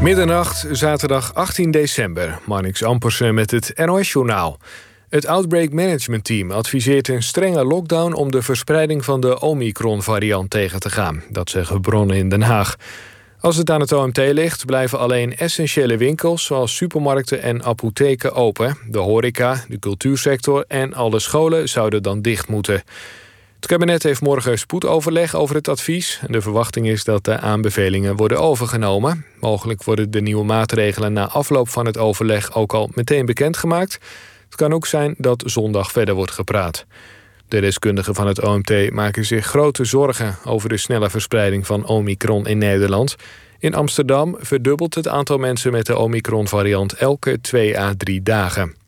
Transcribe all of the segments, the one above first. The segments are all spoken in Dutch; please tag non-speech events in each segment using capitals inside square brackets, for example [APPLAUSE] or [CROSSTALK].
Middernacht, zaterdag 18 december. Marnix Ampersen met het NOS-journaal. Het Outbreak Management Team adviseert een strenge lockdown... om de verspreiding van de Omicron-variant tegen te gaan. Dat zeggen bronnen in Den Haag. Als het aan het OMT ligt, blijven alleen essentiële winkels... zoals supermarkten en apotheken open. De horeca, de cultuursector en alle scholen zouden dan dicht moeten... Het kabinet heeft morgen spoedoverleg over het advies. De verwachting is dat de aanbevelingen worden overgenomen. Mogelijk worden de nieuwe maatregelen na afloop van het overleg ook al meteen bekendgemaakt. Het kan ook zijn dat zondag verder wordt gepraat. De deskundigen van het OMT maken zich grote zorgen over de snelle verspreiding van Omicron in Nederland. In Amsterdam verdubbelt het aantal mensen met de Omicron-variant elke 2 à 3 dagen.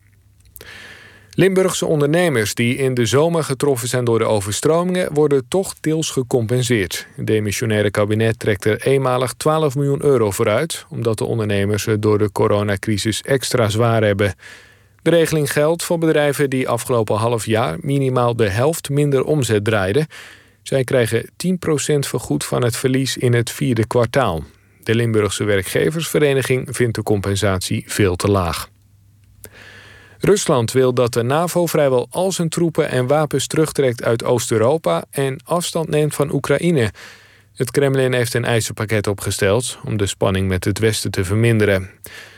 Limburgse ondernemers die in de zomer getroffen zijn door de overstromingen worden toch deels gecompenseerd. Het demissionaire kabinet trekt er eenmalig 12 miljoen euro vooruit, omdat de ondernemers het door de coronacrisis extra zwaar hebben. De regeling geldt voor bedrijven die afgelopen half jaar minimaal de helft minder omzet draaiden. Zij krijgen 10% vergoed van het verlies in het vierde kwartaal. De Limburgse werkgeversvereniging vindt de compensatie veel te laag. Rusland wil dat de NAVO vrijwel al zijn troepen en wapens terugtrekt uit Oost-Europa en afstand neemt van Oekraïne. Het Kremlin heeft een eisenpakket opgesteld om de spanning met het Westen te verminderen.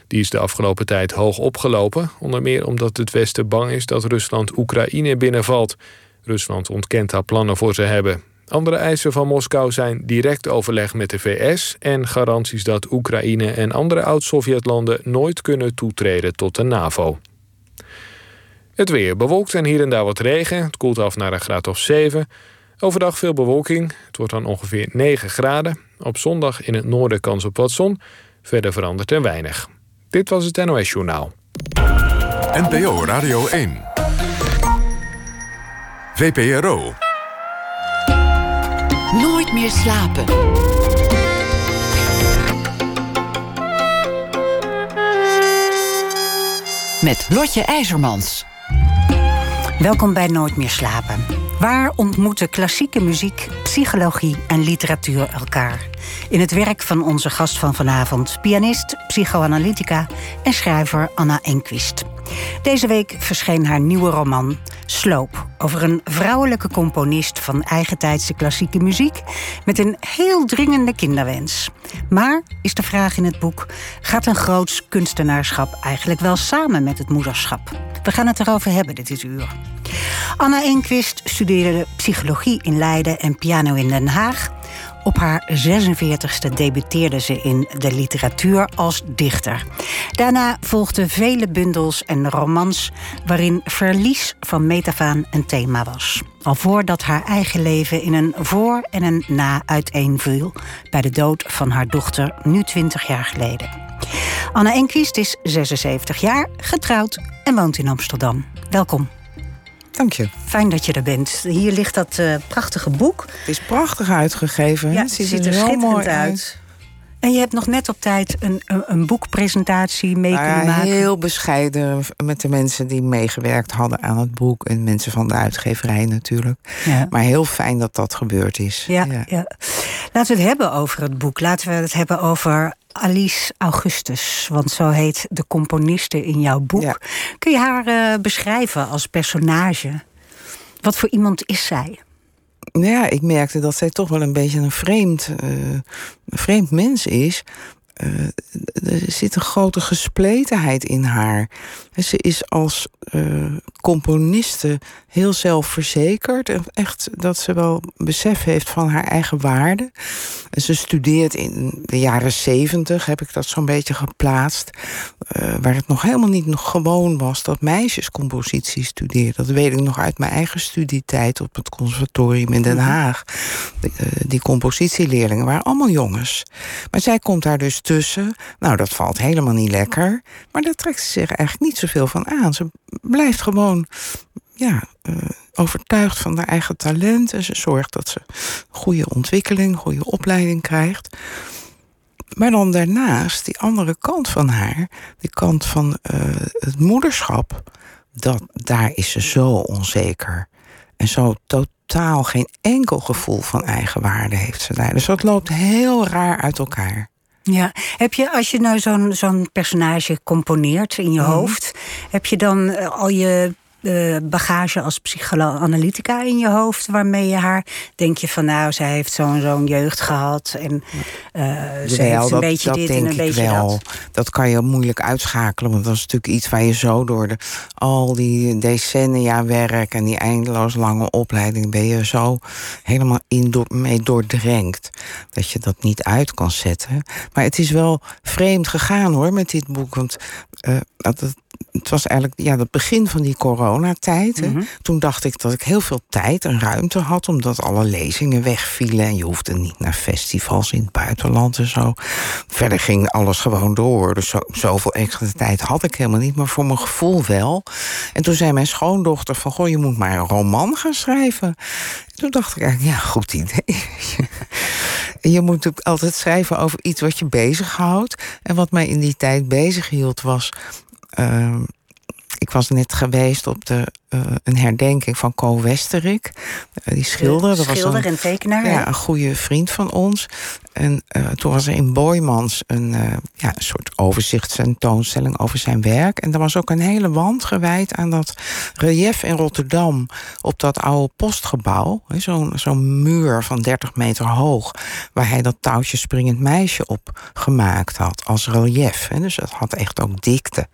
Die is de afgelopen tijd hoog opgelopen, onder meer omdat het Westen bang is dat Rusland Oekraïne binnenvalt. Rusland ontkent daar plannen voor ze hebben. Andere eisen van Moskou zijn direct overleg met de VS en garanties dat Oekraïne en andere oud-Sovjetlanden nooit kunnen toetreden tot de NAVO. Het weer bewolkt en hier en daar wat regen. Het koelt af naar een graad of 7. Overdag veel bewolking. Het wordt dan ongeveer 9 graden. Op zondag in het noorden kans op wat zon. Verder verandert er weinig. Dit was het NOS Journaal. NPO Radio 1. VPRO. Nooit meer slapen. Met Lotje IJzermans. Welkom bij Nooit meer slapen. Waar ontmoeten klassieke muziek, psychologie en literatuur elkaar? In het werk van onze gast van vanavond, pianist, psychoanalytica en schrijver Anna Enquist. Deze week verscheen haar nieuwe roman Sloop over een vrouwelijke componist van eigentijdse klassieke muziek met een heel dringende kinderwens. Maar is de vraag in het boek: gaat een groots kunstenaarschap eigenlijk wel samen met het moederschap? We gaan het erover hebben dit uur. Anna Enquist studeerde psychologie in Leiden en piano in Den Haag. Op haar 46e debuteerde ze in de literatuur als dichter. Daarna volgden vele bundels en romans waarin verlies van metafaan een thema was. Al voordat haar eigen leven in een voor- en een na uiteenviel bij de dood van haar dochter, nu 20 jaar geleden. Anna Enquist is 76 jaar, getrouwd en woont in Amsterdam. Welkom. Dank je. Fijn dat je er bent. Hier ligt dat uh, prachtige boek. Het is prachtig uitgegeven. Ja, het ziet, ziet er, schitterend uit. En je hebt nog net op tijd een, een, een boekpresentatie mee kunnen maken. Heel bescheiden met de mensen die meegewerkt hadden aan het boek. En mensen van de uitgeverij natuurlijk. Ja. Maar heel fijn dat dat gebeurd is. Ja, ja. ja, Laten we het hebben over het boek. Laten we het hebben over Alice Augustus. Want zo heet de componiste in jouw boek. Ja. Kun je haar uh, beschrijven als personage? Wat voor iemand is zij? Nou ja, ik merkte dat zij toch wel een beetje een vreemd, uh, een vreemd mens is. Uh, er zit een grote gespletenheid in haar. Ze is als uh, componiste heel zelfverzekerd. En echt dat ze wel besef heeft van haar eigen waarde. Ze studeert in de jaren zeventig, heb ik dat zo'n beetje geplaatst. Uh, waar het nog helemaal niet nog gewoon was dat meisjes compositie studeerden. Dat weet ik nog uit mijn eigen studietijd op het conservatorium in Den Haag. De, die compositieleerlingen waren allemaal jongens. Maar zij komt daar dus Nou, dat valt helemaal niet lekker. Maar daar trekt ze zich eigenlijk niet zoveel van aan. Ze blijft gewoon ja, uh, overtuigd van haar eigen talent. En ze zorgt dat ze goede ontwikkeling, goede opleiding krijgt. Maar dan daarnaast, die andere kant van haar, die kant van uh, het moederschap, dat, daar is ze zo onzeker. En zo totaal geen enkel gevoel van eigenwaarde heeft ze daar. Dus dat loopt heel raar uit elkaar. Ja, heb je als je nou zo'n zo'n personage componeert in je Mhm. hoofd, heb je dan eh, al je eh, bagage als psychoanalytica in je hoofd waarmee je haar denk je van nou zij heeft zo'n zo'n jeugd gehad en eh, ze heeft een dat, beetje dat dit en een beetje wel. dat. Dat kan je moeilijk uitschakelen. Want dat is natuurlijk iets waar je zo door de, al die decennia werk en die eindeloos lange opleiding ben je zo helemaal in door, mee doordrenkt. Dat je dat niet uit kan zetten. Maar het is wel vreemd gegaan hoor met dit boek. Want eh, dat, het, was eigenlijk ja, het begin van die coronatijd. Mhm. Toen dacht ik dat ik heel veel tijd en ruimte had, omdat alle lezingen wegvielen. En je hoefde niet naar festivals in het buitenland en zo. Verder ging alles gewoon door. Dus zo, zoveel extra tijd had ik helemaal niet, maar voor mijn gevoel wel. En toen zei mijn schoondochter van, goh, je moet maar een roman gaan schrijven. Toen dacht ik eigenlijk, ja, goed idee. [LAUGHS] Je moet natuurlijk altijd schrijven over iets wat je bezighoudt. En wat mij in die tijd bezighield was. Um, ik was net geweest op de, eh, een herdenking van Co Westerik. Eh, die schilder. Dat was schilder een- en tekenaar. ja, een goede vriend van ons. En eh, toen was er in Boymans een, ja, een soort overzichtstentoonstelling over zijn werk. En er was ook een hele wand gewijd aan dat relief in Rotterdam. Op dat oude postgebouw. Zo'n zo'n muur van 30 meter hoog. Waar hij dat touwtje springend meisje op gemaakt had. Als relief. Hè. Dus dat had echt ook dikte.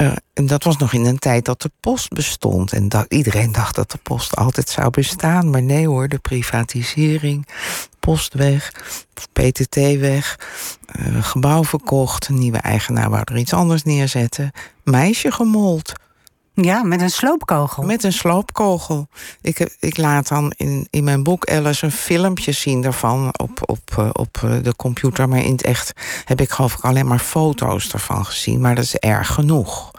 Eh, en dat was nog in een tijd dat de post bestond. En dat, iedereen dacht dat de post altijd zou bestaan. Maar nee hoor, de privatisering, post weg, PTT weg, eh, gebouw verkocht, nieuwe eigenaar wou er iets anders neerzetten. Meisje gemold Ja, met een sloopkogel. met een sloopkogel. Ik, ik laat dan in, in mijn boek Alice een filmpje zien daarvan op, op, eh, op eh, de computer. Maar in het echt heb ik geloof ik alleen maar foto's ervan gezien. Maar dat is erg genoeg.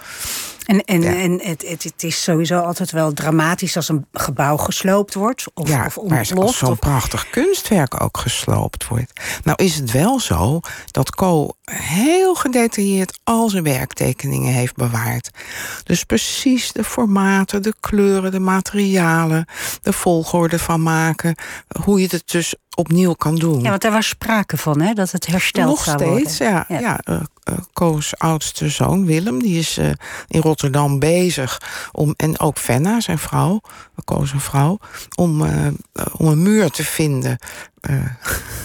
En, en, Ja. en het, het, het is sowieso altijd wel dramatisch als een gebouw gesloopt wordt of, ja, of maar als ontploft. zo'n Of, prachtig kunstwerk ook gesloopt wordt. Nou is het wel zo dat Co heel gedetailleerd al zijn werktekeningen heeft bewaard. Dus precies de formaten, de kleuren, de materialen, de volgorde van maken, hoe je het dus opnieuw kan doen. ja, want daar was sprake van, hè, dat het hersteld Nog zou steeds, worden. ja. Ja. ja. eh, eh, Koos oudste zoon Willem, die is eh, in Rotterdam bezig om, en ook Fenna, zijn vrouw, Koos vrouw, om, om een muur te vinden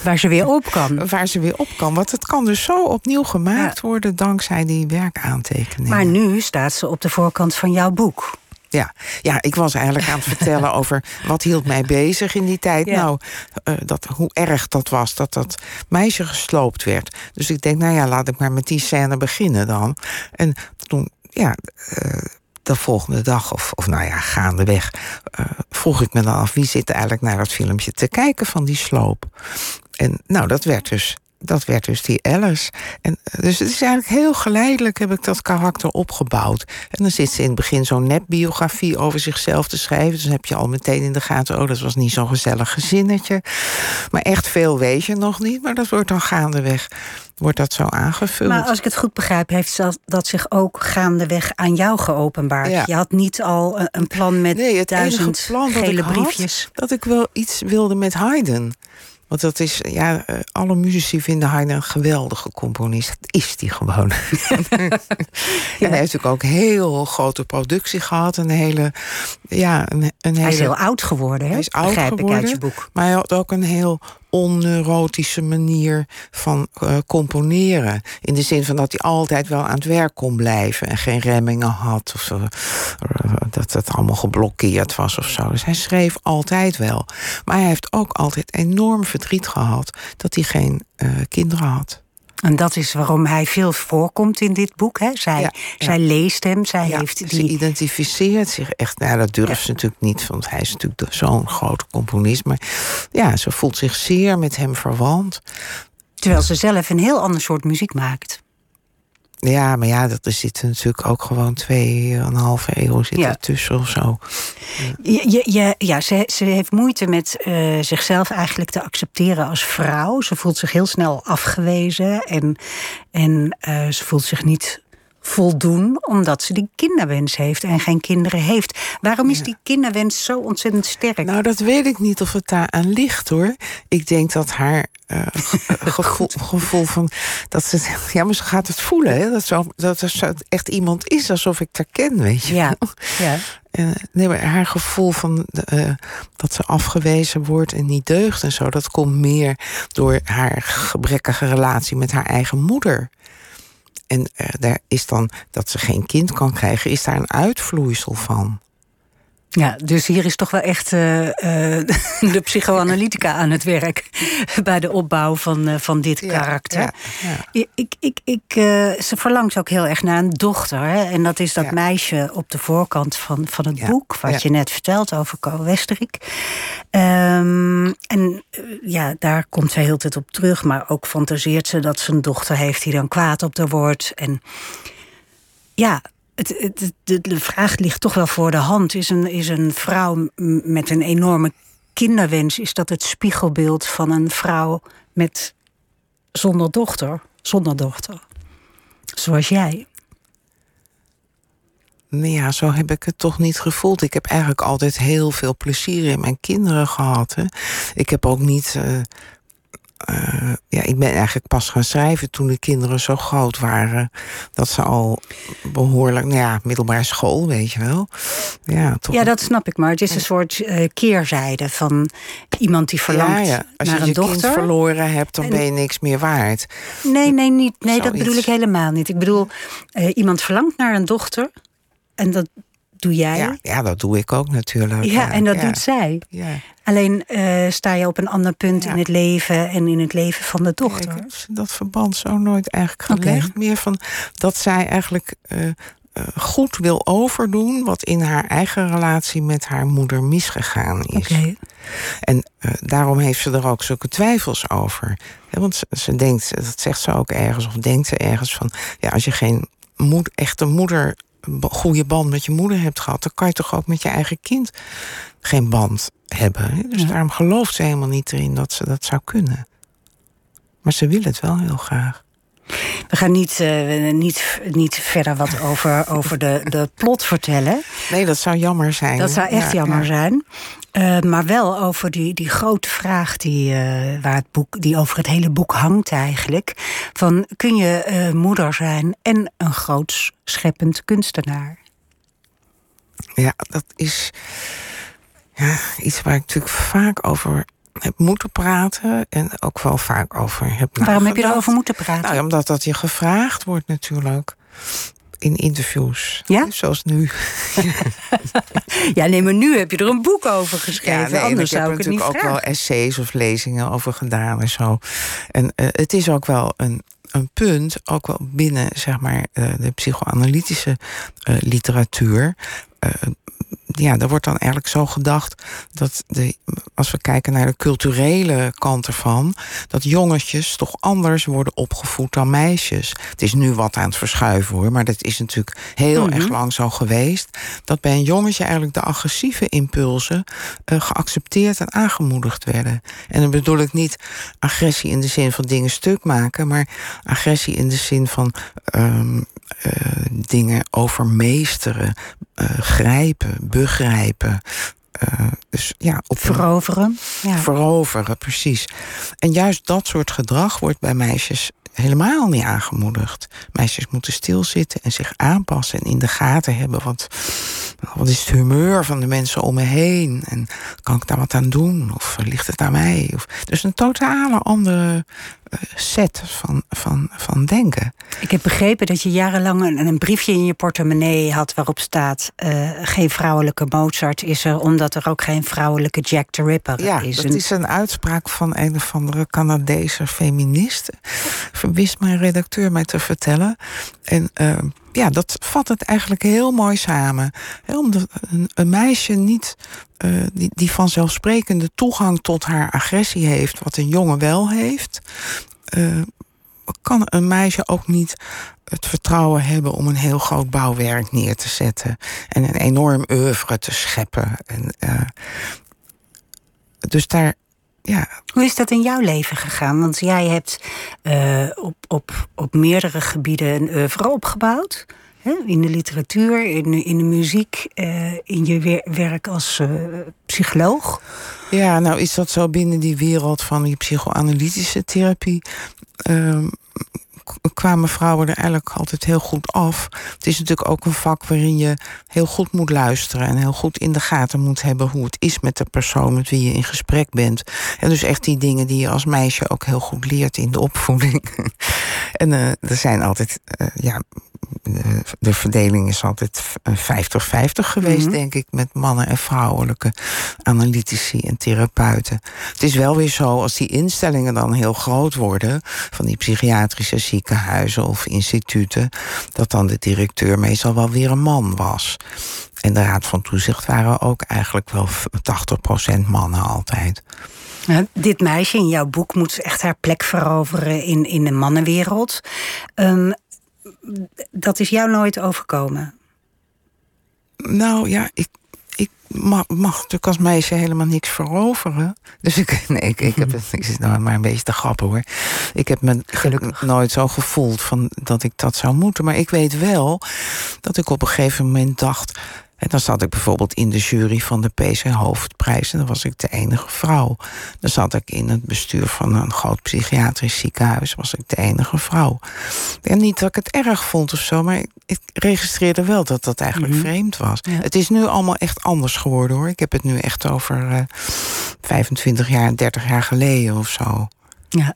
Waar ze weer op kan. [LAUGHS] waar ze weer op kan. Want het kan dus zo opnieuw gemaakt worden dankzij die werkaantekeningen. Maar nu staat ze op de voorkant van jouw boek. Ja, ja, ik was eigenlijk aan het vertellen [LAUGHS] over wat hield mij bezig in die tijd. Ja. Nou, eh, dat, hoe erg dat was dat dat meisje gesloopt werd. Dus ik denk, nou ja, laat ik maar met die scène beginnen dan. En toen, ja, eh, de volgende dag, of, of nou ja, gaandeweg, eh, vroeg ik me dan af wie zit eigenlijk naar dat filmpje te kijken van die sloop. En nou, dat werd dus. Dat werd dus die Alice. En, eh, dus het is eigenlijk heel geleidelijk heb ik dat karakter opgebouwd. En dan zit ze in het begin zo'n nepbiografie over zichzelf te schrijven. Dus dan heb je al meteen in de gaten, oh, dat was niet zo'n gezellig gezinnetje. Maar echt veel weet je nog niet. Maar dat wordt dan gaandeweg, wordt dat zo aangevuld. Maar als ik het goed begrijp, heeft dat zich ook gaandeweg aan jou geopenbaard. Ja. Je had niet al een- plan met Nee, het enige duizend plan gele had, briefjes. dat ik wel iets wilde met Haydn. Want dat is, ja, eh, alle muzici vinden Haydn een geweldige componist. Dat is die gewoon. [LAUGHS] En hij heeft natuurlijk ook heel grote productie gehad. Een hele, ja, een, een hele... Hij is heel oud geworden, hè? Hij is oud begrijp ik uit geworden. je boek. Maar hij had ook een heelonneurotische manier van eh, componeren. In de zin van dat hij altijd wel aan het werk kon blijven en geen remmingen had. Of zo, dat het allemaal geblokkeerd was of zo. Dus hij schreef altijd wel. Maar hij heeft ook altijd enorm verdriet gehad dat hij geen eh, kinderen had. En dat is waarom hij veel voorkomt in dit boek. Hè? Zij, Ja, ja. zij leest hem, zij Ja, heeft Ze die... identificeert zich echt. Nou, dat durft ze natuurlijk niet, want hij is natuurlijk zo'n grote componist. Maar ja, ze voelt zich zeer met hem verwant. Terwijl ze zelf een heel ander soort muziek maakt. Ja, maar ja, dat er zitten natuurlijk ook gewoon tweeënhalve eeuw zit Ja. er tussen of zo. Je, je- ja, ze, ze heeft moeite met eh, zichzelf eigenlijk te accepteren als vrouw. Ze voelt zich heel snel afgewezen en, en eh, ze voelt zich niet voldoen omdat ze die kinderwens heeft en geen kinderen heeft. Waarom is die kinderwens zo ontzettend sterk? Nou, dat weet ik niet of het daar aan ligt hoor. Ik denk dat haar [LAUGHS] uh, gevoel, gevoel, van dat ze. Ja, maar ze gaat het voelen. Hè? Dat, zo, dat er echt iemand is alsof ik haar ken, weet je. Ja. ja. [LAUGHS] Uh, nee, maar haar gevoel van uh, dat ze afgewezen wordt en niet deugt en zo, dat komt meer door haar gebrekkige relatie met haar eigen moeder. En uh, daar is dan dat ze geen kind kan krijgen, is daar een uitvloeisel van. Ja, dus hier is toch wel echt uh, uh, [LAUGHS] de psychoanalytica aan het werk [LAUGHS] bij de opbouw van, uh, van dit ja, karakter. Ja, ja. Ik, ik, ik, ze verlangt ook heel erg naar een dochter. Hè? En dat is dat meisje op de voorkant van, van het boek, wat je net vertelt over Co Westerik. Um, en ja, daar komt zij heel tijd op terug, maar ook fantaseert ze dat ze een dochter heeft die dan kwaad op haar wordt. En ja, het, het, de, vraag ligt toch wel voor de hand. Is een, is een vrouw met een enorme kinderwens... is dat het spiegelbeeld van een vrouw met zonder dochter? Zonder dochter. Zoals jij. Nee, ja, zo heb ik het toch niet gevoeld. Ik heb eigenlijk altijd heel veel plezier in mijn kinderen gehad. Ik heb ook niet... Uh, uh, ja, ik ben eigenlijk pas gaan schrijven toen de kinderen zo groot waren. Dat ze al behoorlijk, nou ja, middelbare school, weet je wel. Ja, toch... ja dat snap ik, maar het is een soort uh, keerzijde van iemand die verlangt ja, ja. Als naar je een dochter. Als je kind verloren hebt, dan en... ben je niks meer waard. Nee, nee, niet, nee dat bedoel ik helemaal niet. Ik bedoel, uh, iemand verlangt naar een dochter. En dat doe jij. Ja, ja dat doe ik ook natuurlijk. Ja, en dat doet zij. Ja. Alleen uh, sta je op een ander punt in het leven en in het leven van de dochter. Kijk, dat verband zo nooit eigenlijk gelegd. Okay. Meer van dat zij eigenlijk uh, uh, goed wil overdoen wat in haar eigen relatie met haar moeder misgegaan is. Okay. En daarom heeft ze er ook zulke twijfels over. Want ze, ze, denkt, dat zegt ze ook ergens, of denkt ze ergens van: ja, als je geen moed, echte moeder goede band met je moeder hebt gehad, dan kan je toch ook met je eigen kind geen band hebben. Dus ja. daarom gelooft ze helemaal niet erin dat ze dat zou kunnen. Maar ze wil het wel heel graag. We gaan niet, uh, niet, niet verder wat over, over de, de plot vertellen. Nee, dat zou jammer zijn. Dat zou echt ja, jammer ja. zijn. Uh, maar wel over die, die grote vraag die, uh, waar het boek, die over het hele boek hangt eigenlijk. Van kun je moeder zijn en een groot scheppend kunstenaar? Ja, dat is ja, iets waar ik natuurlijk vaak over heb moeten praten en ook wel vaak over heb Waarom heb je erover moeten praten? Nou, omdat dat je gevraagd wordt natuurlijk in interviews. Ja? Zoals nu. [LAUGHS] ja, nee, maar nu heb je er een boek over geschreven. Ja, nee, Anders ik zou heb ik het niet natuurlijk ook wel essays of lezingen over gedaan en zo. En uh, het is ook wel een, een punt, ook wel binnen zeg maar, uh, de psychoanalytische uh, literatuur ja, er wordt dan eigenlijk zo gedacht dat de, als we kijken naar de culturele kant ervan, dat jongetjes toch anders worden opgevoed dan meisjes. Het is nu wat aan het verschuiven hoor, maar dat is natuurlijk heel mm -hmm. erg lang zo geweest. Dat bij een jongetje eigenlijk de agressieve impulsen uh, geaccepteerd en aangemoedigd werden. En dan bedoel ik niet agressie in de zin van dingen stuk maken, maar agressie in de zin van um, uh, dingen overmeesteren, uh, grijpen, begrijpen. Uh, dus ja, op veroveren. Ja. Veroveren, precies. En juist dat soort gedrag wordt bij meisjes helemaal niet aangemoedigd. Meisjes moeten stilzitten en zich aanpassen en in de gaten hebben wat, wat is het humeur van de mensen om me heen en kan ik daar wat aan doen of ligt het aan mij? Of, dus een totale andere set van, van, van denken. Ik heb begrepen dat je jarenlang een, een briefje in je portemonnee had waarop staat: uh, geen vrouwelijke Mozart is er, omdat er ook geen vrouwelijke Jack the Ripper ja, is. Dat is een uitspraak van een of andere Canadese feministe. Wist mijn redacteur mij te vertellen. En uh, ja, dat vat het eigenlijk heel mooi samen. He, omdat een, meisje niet uh, die, die vanzelfsprekende toegang tot haar agressie heeft, wat een jongen wel heeft, uh, kan een meisje ook niet het vertrouwen hebben om een heel groot bouwwerk neer te zetten en een enorm oeuvre te scheppen. En, uh, dus daar ja. Hoe is dat in jouw leven gegaan? Want jij hebt uh, op, op, op meerdere gebieden een oeuvre opgebouwd. Hè? In de literatuur, in, in de muziek, uh, in je werk als uh, psycholoog. Ja, nou is dat zo binnen die wereld van die psychoanalytische therapie. Kwamen vrouwen er eigenlijk altijd heel goed af. Het is natuurlijk ook een vak waarin je heel goed moet luisteren en heel goed in de gaten moet hebben hoe het is met de persoon met wie je in gesprek bent. En dus echt die dingen die je als meisje ook heel goed leert in de opvoeding. [LAUGHS] en uh, er zijn altijd, uh, ja, de, de, verdeling is altijd 50-50 geweest, mm -hmm. denk ik, met mannen en vrouwelijke analytici en therapeuten. Het is wel weer zo, als die instellingen dan heel groot worden, van die psychiatrische ziekenhuizen of instituten, dat dan de directeur meestal wel weer een man was. En de raad van toezicht waren ook eigenlijk wel 80% mannen altijd. Nou, dit meisje in jouw boek moet echt haar plek veroveren in, in de mannenwereld. Um, dat is jou nooit overkomen? Nou ja, ik mag, mag natuurlijk als meisje helemaal niks veroveren. Dus ik, [LAUGHS] nee, ik, ik, heb, ik zit nou maar een beetje te grappen hoor. Ik heb me gelukkig nooit zo gevoeld van dat ik dat zou moeten. Maar ik weet wel dat ik op een gegeven moment dacht. En dan zat ik bijvoorbeeld in de jury van de PC Hoofdprijs. En dan was ik de enige vrouw. Dan zat ik in het bestuur van een groot psychiatrisch ziekenhuis. Was ik de enige vrouw. En niet dat ik het erg vond of zo. Maar ik registreerde wel dat dat eigenlijk mm -hmm. vreemd was. Ja. Het is nu allemaal echt anders geworden hoor. Ik heb het nu echt over uh, 25 jaar, 30 jaar geleden of zo. Ja.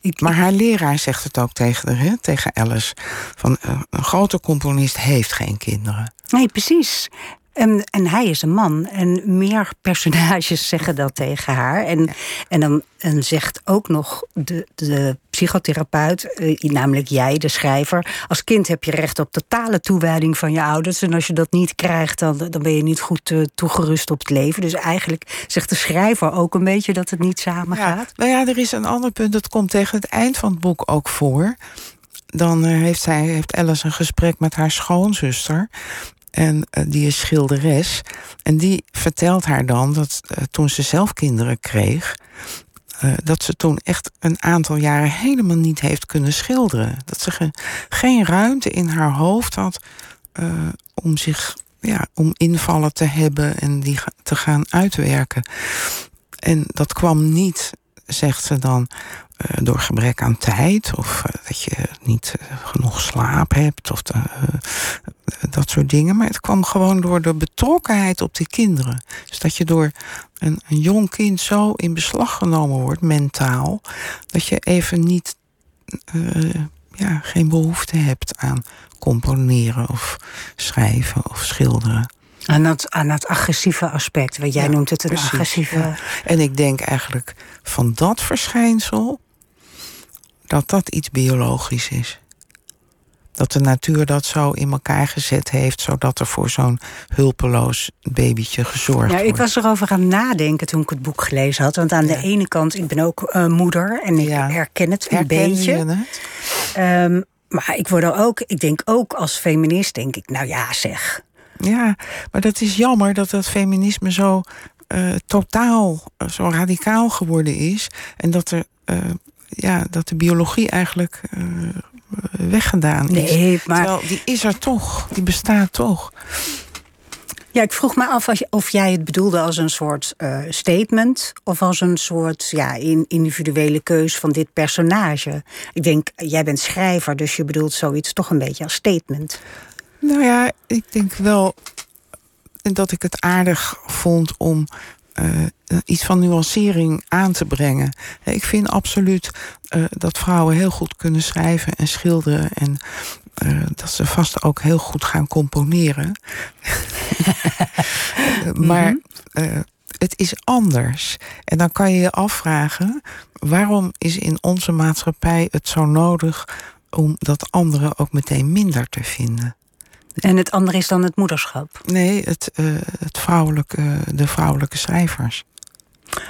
Ik, maar haar leraar zegt het ook tegen, haar, tegen Alice. Van, uh, een grote componist heeft geen kinderen. Nee, precies. En, en hij is een man. En meer personages [LAUGHS] zeggen dat tegen haar. En, ja. en dan en zegt ook nog de, de psychotherapeut, eh, namelijk jij, de schrijver. Als kind heb je recht op totale toewijding van je ouders. En als je dat niet krijgt, dan, dan ben je niet goed uh, toegerust op het leven. Dus eigenlijk zegt de schrijver ook een beetje dat het niet samen ja, gaat. Nou ja, er is een ander punt. Dat komt tegen het eind van het boek ook voor. Dan uh, heeft, zij, heeft Alice een gesprek met haar schoonzuster. En uh, die is schilderes. En die vertelt haar dan dat uh, toen ze zelf kinderen kreeg. Uh, dat ze toen echt een aantal jaren helemaal niet heeft kunnen schilderen. Dat ze ge geen ruimte in haar hoofd had om zich. Ja, om invallen te hebben en die te gaan uitwerken. En dat kwam niet, zegt ze dan, door gebrek aan tijd of uh, dat je niet uh, genoeg slaap hebt of de, dat soort dingen. Maar het kwam gewoon door de betrokkenheid op die kinderen. Dus dat je door een, een jong kind zo in beslag genomen wordt, mentaal, dat je even niet, ja, geen behoefte hebt aan componeren of schrijven of schilderen. Aan dat, aan dat agressieve aspect, wat jij ja, noemt het een precies, agressieve. Ja. En ik denk eigenlijk van dat verschijnsel dat dat iets biologisch is. Dat de natuur dat zo in elkaar gezet heeft, zodat er voor zo'n hulpeloos babytje gezorgd ja, wordt. Ik was erover gaan nadenken toen ik het boek gelezen had. Want aan ja. de ene kant, ik ben ook uh, moeder en ik ja. herken het een herken beetje. Het? Um, maar ik word er ook, ik denk ook als feminist, denk ik, nou ja, zeg. Ja, maar dat is jammer dat dat feminisme zo uh, totaal, zo radicaal geworden is. En dat er. Uh, ja, dat de biologie eigenlijk uh, weggedaan is. Nee, maar... Terwijl die is er toch, die bestaat toch. Ja, ik vroeg me af of jij het bedoelde als een soort uh, statement... of als een soort ja, individuele keus van dit personage. Ik denk, jij bent schrijver, dus je bedoelt zoiets toch een beetje als statement. Nou ja, ik denk wel dat ik het aardig vond om uh, iets van nuancering aan te brengen. Ik vind absoluut uh, dat vrouwen heel goed kunnen schrijven en schilderen. En uh, dat ze vast ook heel goed gaan componeren. [LAUGHS] maar het is anders. En dan kan je je afvragen: waarom is in onze maatschappij het zo nodig om dat andere ook meteen minder te vinden? En het andere is dan het moederschap? Nee, het, uh, het vrouwelijke, de vrouwelijke schrijvers.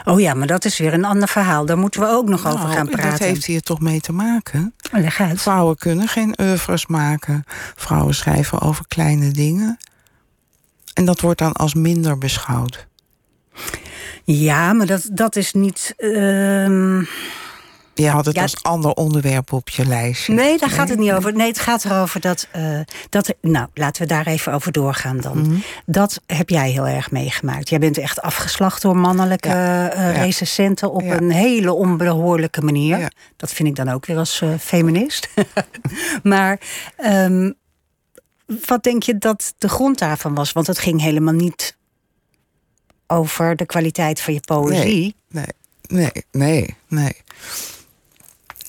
Oh ja, maar dat is weer een ander verhaal. Daar moeten we ook nog nou, over gaan praten. Dat heeft hier toch mee te maken. Leg uit. Vrouwen kunnen geen oeuvres maken. Vrouwen schrijven over kleine dingen. En dat wordt dan als minder beschouwd. Ja, maar dat, dat is niet. ehm, Je had het Ja, als ander onderwerp op je lijstje. Nee, daar gaat het niet over. Nee, het gaat erover dat. eh, dat nou, laten we daar even over doorgaan dan. Mhm. Dat heb jij heel erg meegemaakt. Jij bent echt afgeslacht door mannelijke Ja. eh, Ja. recensenten op een hele onbehoorlijke manier. Dat vind ik dan ook weer als eh, feminist. [LAUGHS] maar ehm, wat denk je dat de grond daarvan was? Want het ging helemaal niet over de kwaliteit van je poëzie. Nee, nee, nee, nee.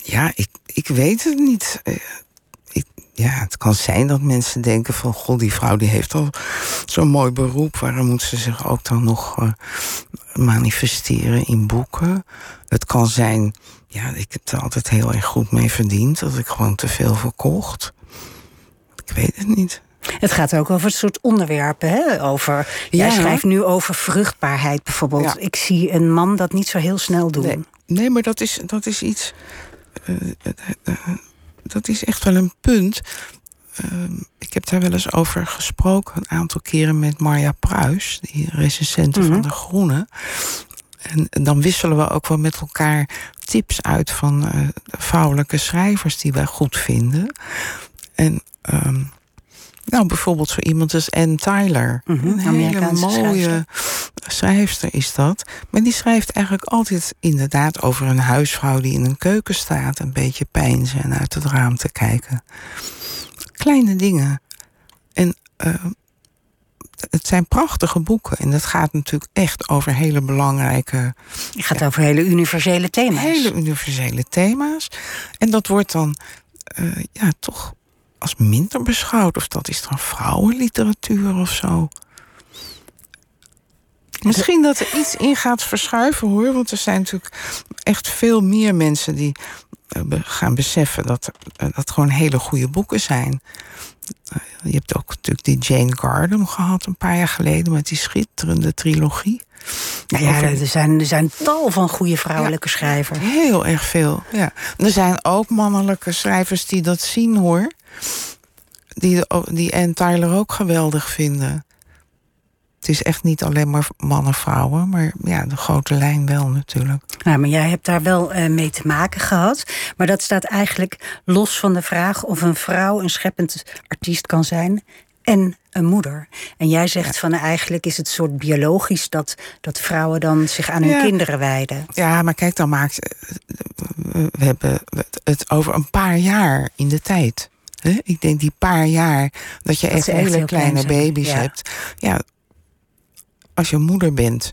Ja, ik, ik weet het niet. Eh, Ik, ja, het kan zijn dat mensen denken van... goh, die vrouw die heeft al zo'n mooi beroep... waarom moet ze zich ook dan nog eh, manifesteren in boeken? Het kan zijn... Ja, ik heb er altijd heel erg goed mee verdiend... dat ik gewoon te veel verkocht. Ik weet het niet. Het gaat ook over het soort onderwerpen. Hè? Over, Jij Ja. schrijft nu over vruchtbaarheid bijvoorbeeld. Ja. Ik zie een man dat niet zo heel snel doen. Nee, nee maar dat is, dat is iets. Eh, eh, eh, dat is echt wel een punt. Ehm, ik heb daar wel eens over gesproken een aantal keren met Marja Pruis, die recensente Mhm. van De Groene. En, dan wisselen we ook wel met elkaar tips uit van vrouwelijke schrijvers die wij goed vinden. En ehm, nou, bijvoorbeeld zo iemand als Anne Tyler. Mhm, Een hele mooie schrijfster is dat. Maar die schrijft eigenlijk altijd inderdaad over een huisvrouw die in een keuken staat. Een beetje pijnzen en uit het raam te kijken. Kleine dingen. En eh, het zijn prachtige boeken. En het gaat natuurlijk echt over hele belangrijke, Het gaat over hele universele thema's. hele universele thema's. En dat wordt dan eh, ja, toch als minder beschouwd. Of dat is dan vrouwenliteratuur of zo. Misschien dat er iets in gaat verschuiven hoor. Want er zijn natuurlijk echt veel meer mensen die eh, gaan beseffen dat eh, dat gewoon hele goede boeken zijn. Eh, je hebt ook natuurlijk die Jane Gardner gehad een paar jaar geleden met die schitterende trilogie. Nou ja, er zijn, er zijn tal van goede vrouwelijke schrijvers. Heel erg veel, ja. Er zijn ook mannelijke schrijvers die dat zien, hoor. Die, die Anne Tyler ook geweldig vinden. Het is echt niet alleen maar mannen, vrouwen, maar ja, de grote lijn wel natuurlijk. Nou, maar jij hebt daar wel eh, mee te maken gehad. Maar dat staat eigenlijk los van de vraag of een vrouw een scheppend artiest kan zijn en een moeder. En jij zegt van nou, eigenlijk is het soort biologisch dat, dat vrouwen dan zich aan hun Ja. kinderen wijden. Ja, maar kijk, dan maakt. We hebben het over een paar jaar in de tijd. Hè? Ik denk die paar jaar dat je echt hele klein kleine baby's ja. hebt. Ja, als je moeder bent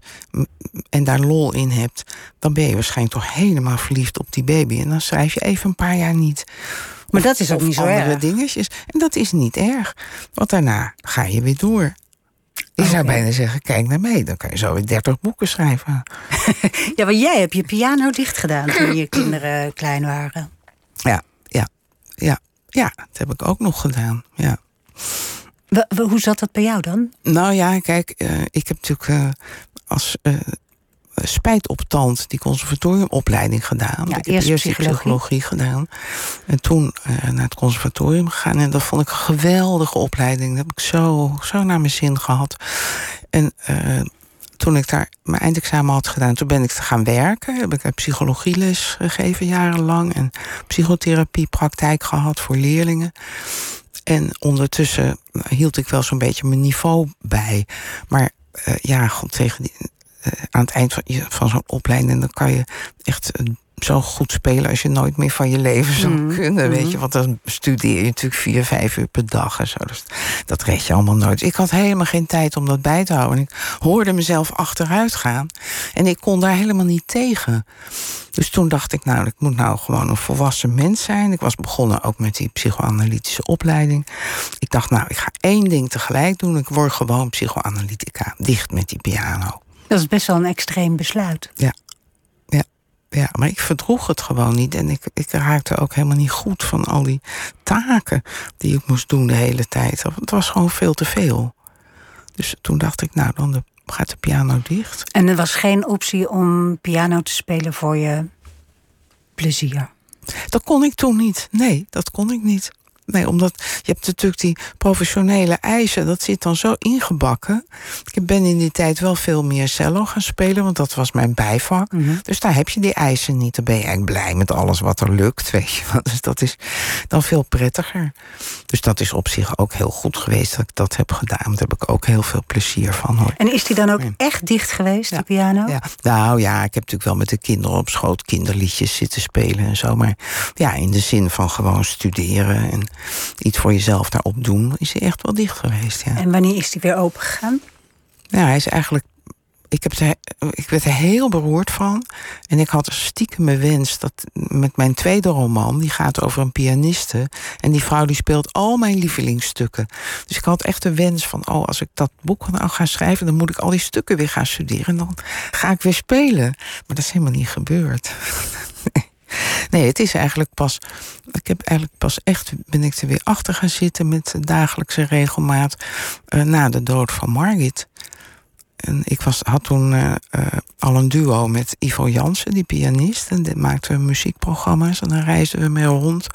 en daar lol in hebt, dan ben je waarschijnlijk toch helemaal verliefd op die baby. En dan schrijf je even een paar jaar niet. Maar Of- dat is ook niet zo andere erg. dingetjes. En dat is niet erg. Want daarna ga je weer door. Ik zou bijna zeggen, kijk naar mij. Dan kan je zo weer 30 boeken schrijven. [LAUGHS] Ja, maar jij hebt je piano dicht gedaan toen je kinderen klein waren. Ja, ja, ja, ja, dat heb ik ook nog gedaan. Ja. Hoe zat dat bij jou dan? Nou ja, kijk, eh, ik heb natuurlijk eh, als eh spijt op tand die conservatoriumopleiding gedaan. Ja, ik heb eerst psychologie. psychologie gedaan. En toen naar het conservatorium gegaan. En dat vond ik een geweldige opleiding. Dat heb ik zo, zo naar mijn zin gehad. En toen ik daar mijn eindexamen had gedaan, toen ben ik te gaan werken. Heb ik psychologieles gegeven jarenlang. En psychotherapiepraktijk gehad voor leerlingen. En ondertussen hield ik wel zo'n beetje mijn niveau bij. Maar eh, ja, god, tegen die, eh, aan het eind van, van zo'n opleiding... dan kan je echt zo goed spelen als je nooit meer van je leven zou Mhm, kunnen. Weet mhm. je, want dan studeer je natuurlijk vier, vijf uur per dag en zo. Dus dat red je allemaal nooit. Ik had helemaal geen tijd om dat bij te houden. En ik hoorde mezelf achteruit gaan. En ik kon daar helemaal niet tegen. Dus toen dacht ik, nou, ik moet nou gewoon een volwassen mens zijn. Ik was begonnen ook met die psychoanalytische opleiding. Ik dacht, nou, ik ga één ding tegelijk doen. Ik word gewoon psychoanalytica. Dicht met die piano. Dat is best wel een extreem besluit. Ja, maar ik verdroeg het gewoon niet. En ik, ik raakte ook helemaal niet goed van al die taken die ik moest doen de hele tijd. Het was gewoon veel te veel. Dus toen dacht ik, nou, dan de, gaat de piano dicht. En er was geen optie om piano te spelen voor je plezier. Dat kon ik toen niet. Nee, dat kon ik niet. Nee, omdat je hebt natuurlijk die professionele eisen, dat zit dan zo ingebakken. Ik ben in die tijd wel veel meer cello gaan spelen, want dat was mijn bijvak. Mhm. Dus daar heb je die eisen niet. Dan ben je eigenlijk blij met alles wat er lukt, weet je. [LAUGHS] Dus dat is dan veel prettiger. Dus dat is op zich ook heel goed geweest dat ik dat heb gedaan. Daar heb ik ook heel veel plezier van hoor. En is die dan ook echt dicht geweest, de piano? Ja. Nou ja, ik heb natuurlijk wel met de kinderen op schoot kinderliedjes zitten spelen en zo. Maar ja, in de zin van gewoon studeren en iets voor jezelf daarop doen, is hij echt wel dicht geweest. Ja, En wanneer is die weer open gegaan? ja hij is eigenlijk. Ik, heb er, ik werd er heel beroerd van. En ik had stiekem mijn wens dat met mijn tweede roman, die gaat over een pianiste. En die vrouw die speelt al mijn lievelingsstukken. Dus ik had echt de wens van, oh, als ik dat boek nou ga schrijven, dan moet ik al die stukken weer gaan studeren. En dan ga ik weer spelen. Maar dat is helemaal niet gebeurd. Nee, het is eigenlijk pas. Ik heb eigenlijk pas echt. ben ik er weer achter gaan zitten met dagelijkse regelmaat. eh, na de dood van Margit. En ik was, had toen eh, eh, al een duo met Ivo Jansen, die pianist. En die maakten we muziekprogramma's en dan reisden we mee rond.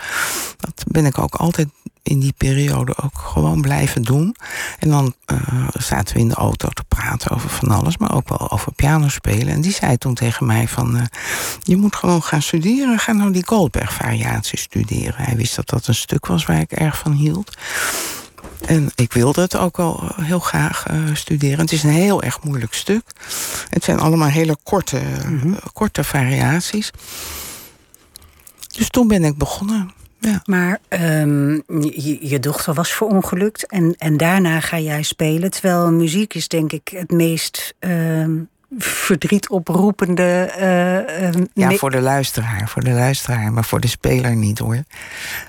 Dat ben ik ook altijd in die periode ook gewoon blijven doen. En dan eh, zaten we in de auto te praten over van alles, maar ook wel over piano spelen. En die zei toen tegen mij van, eh, je moet gewoon gaan studeren. Ga nou die Goldberg-variatie studeren. Hij wist dat dat een stuk was waar ik erg van hield. En ik wilde het ook wel eh, heel graag studeren. Het is een heel erg moeilijk stuk. Het zijn allemaal hele korte, eh, korte variaties. Dus toen ben ik begonnen. Ja. Maar ehm, je, dochter was verongelukt en, en daarna ga jij spelen. Terwijl muziek is denk ik het meest ehm, verdriet oproepende... eh, ehm, Ja, voor de luisteraar, voor de luisteraar, maar voor de speler niet hoor.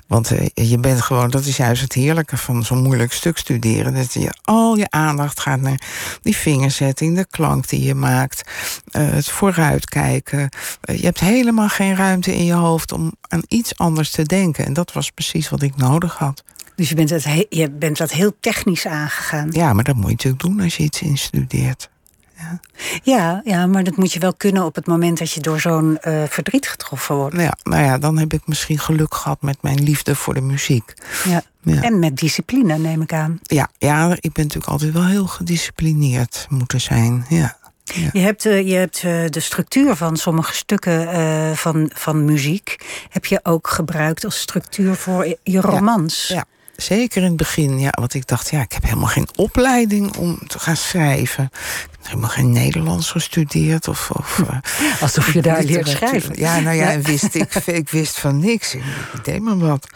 Want eh, je bent gewoon, dat is juist het heerlijke van zo'n moeilijk stuk studeren. Dat je al je aandacht gaat naar die vingerzetting, de klank die je maakt, eh, het vooruitkijken. Eh, je hebt helemaal geen ruimte in je hoofd om aan iets anders te denken. En dat was precies wat ik nodig had. Dus je bent, he- je bent dat heel technisch aangegaan. Ja, maar dat moet je natuurlijk doen als je iets instudeert. Ja, ja, maar dat moet je wel kunnen op het moment dat je door zo'n eh, verdriet getroffen wordt. Ja, nou ja, dan heb ik misschien geluk gehad met mijn liefde voor de muziek. Ja. Ja. En met discipline, neem ik aan. Ja, ja, ik ben natuurlijk altijd wel heel gedisciplineerd moeten zijn. Ja. Je hebt, eh, je hebt eh, de structuur van sommige stukken van, van muziek... heb je ook gebruikt als structuur voor je romans. Ja, zeker in het begin. Ja, want ik dacht, ja, ik heb helemaal geen opleiding om te gaan schrijven. Helemaal geen Nederlands gestudeerd. Of, of, eh, Alsof je daar leert schrijven. Ja, nou ja, Ja. en wist ik, [LAUGHS] ik wist van niks. Ik, ik deed maar wat.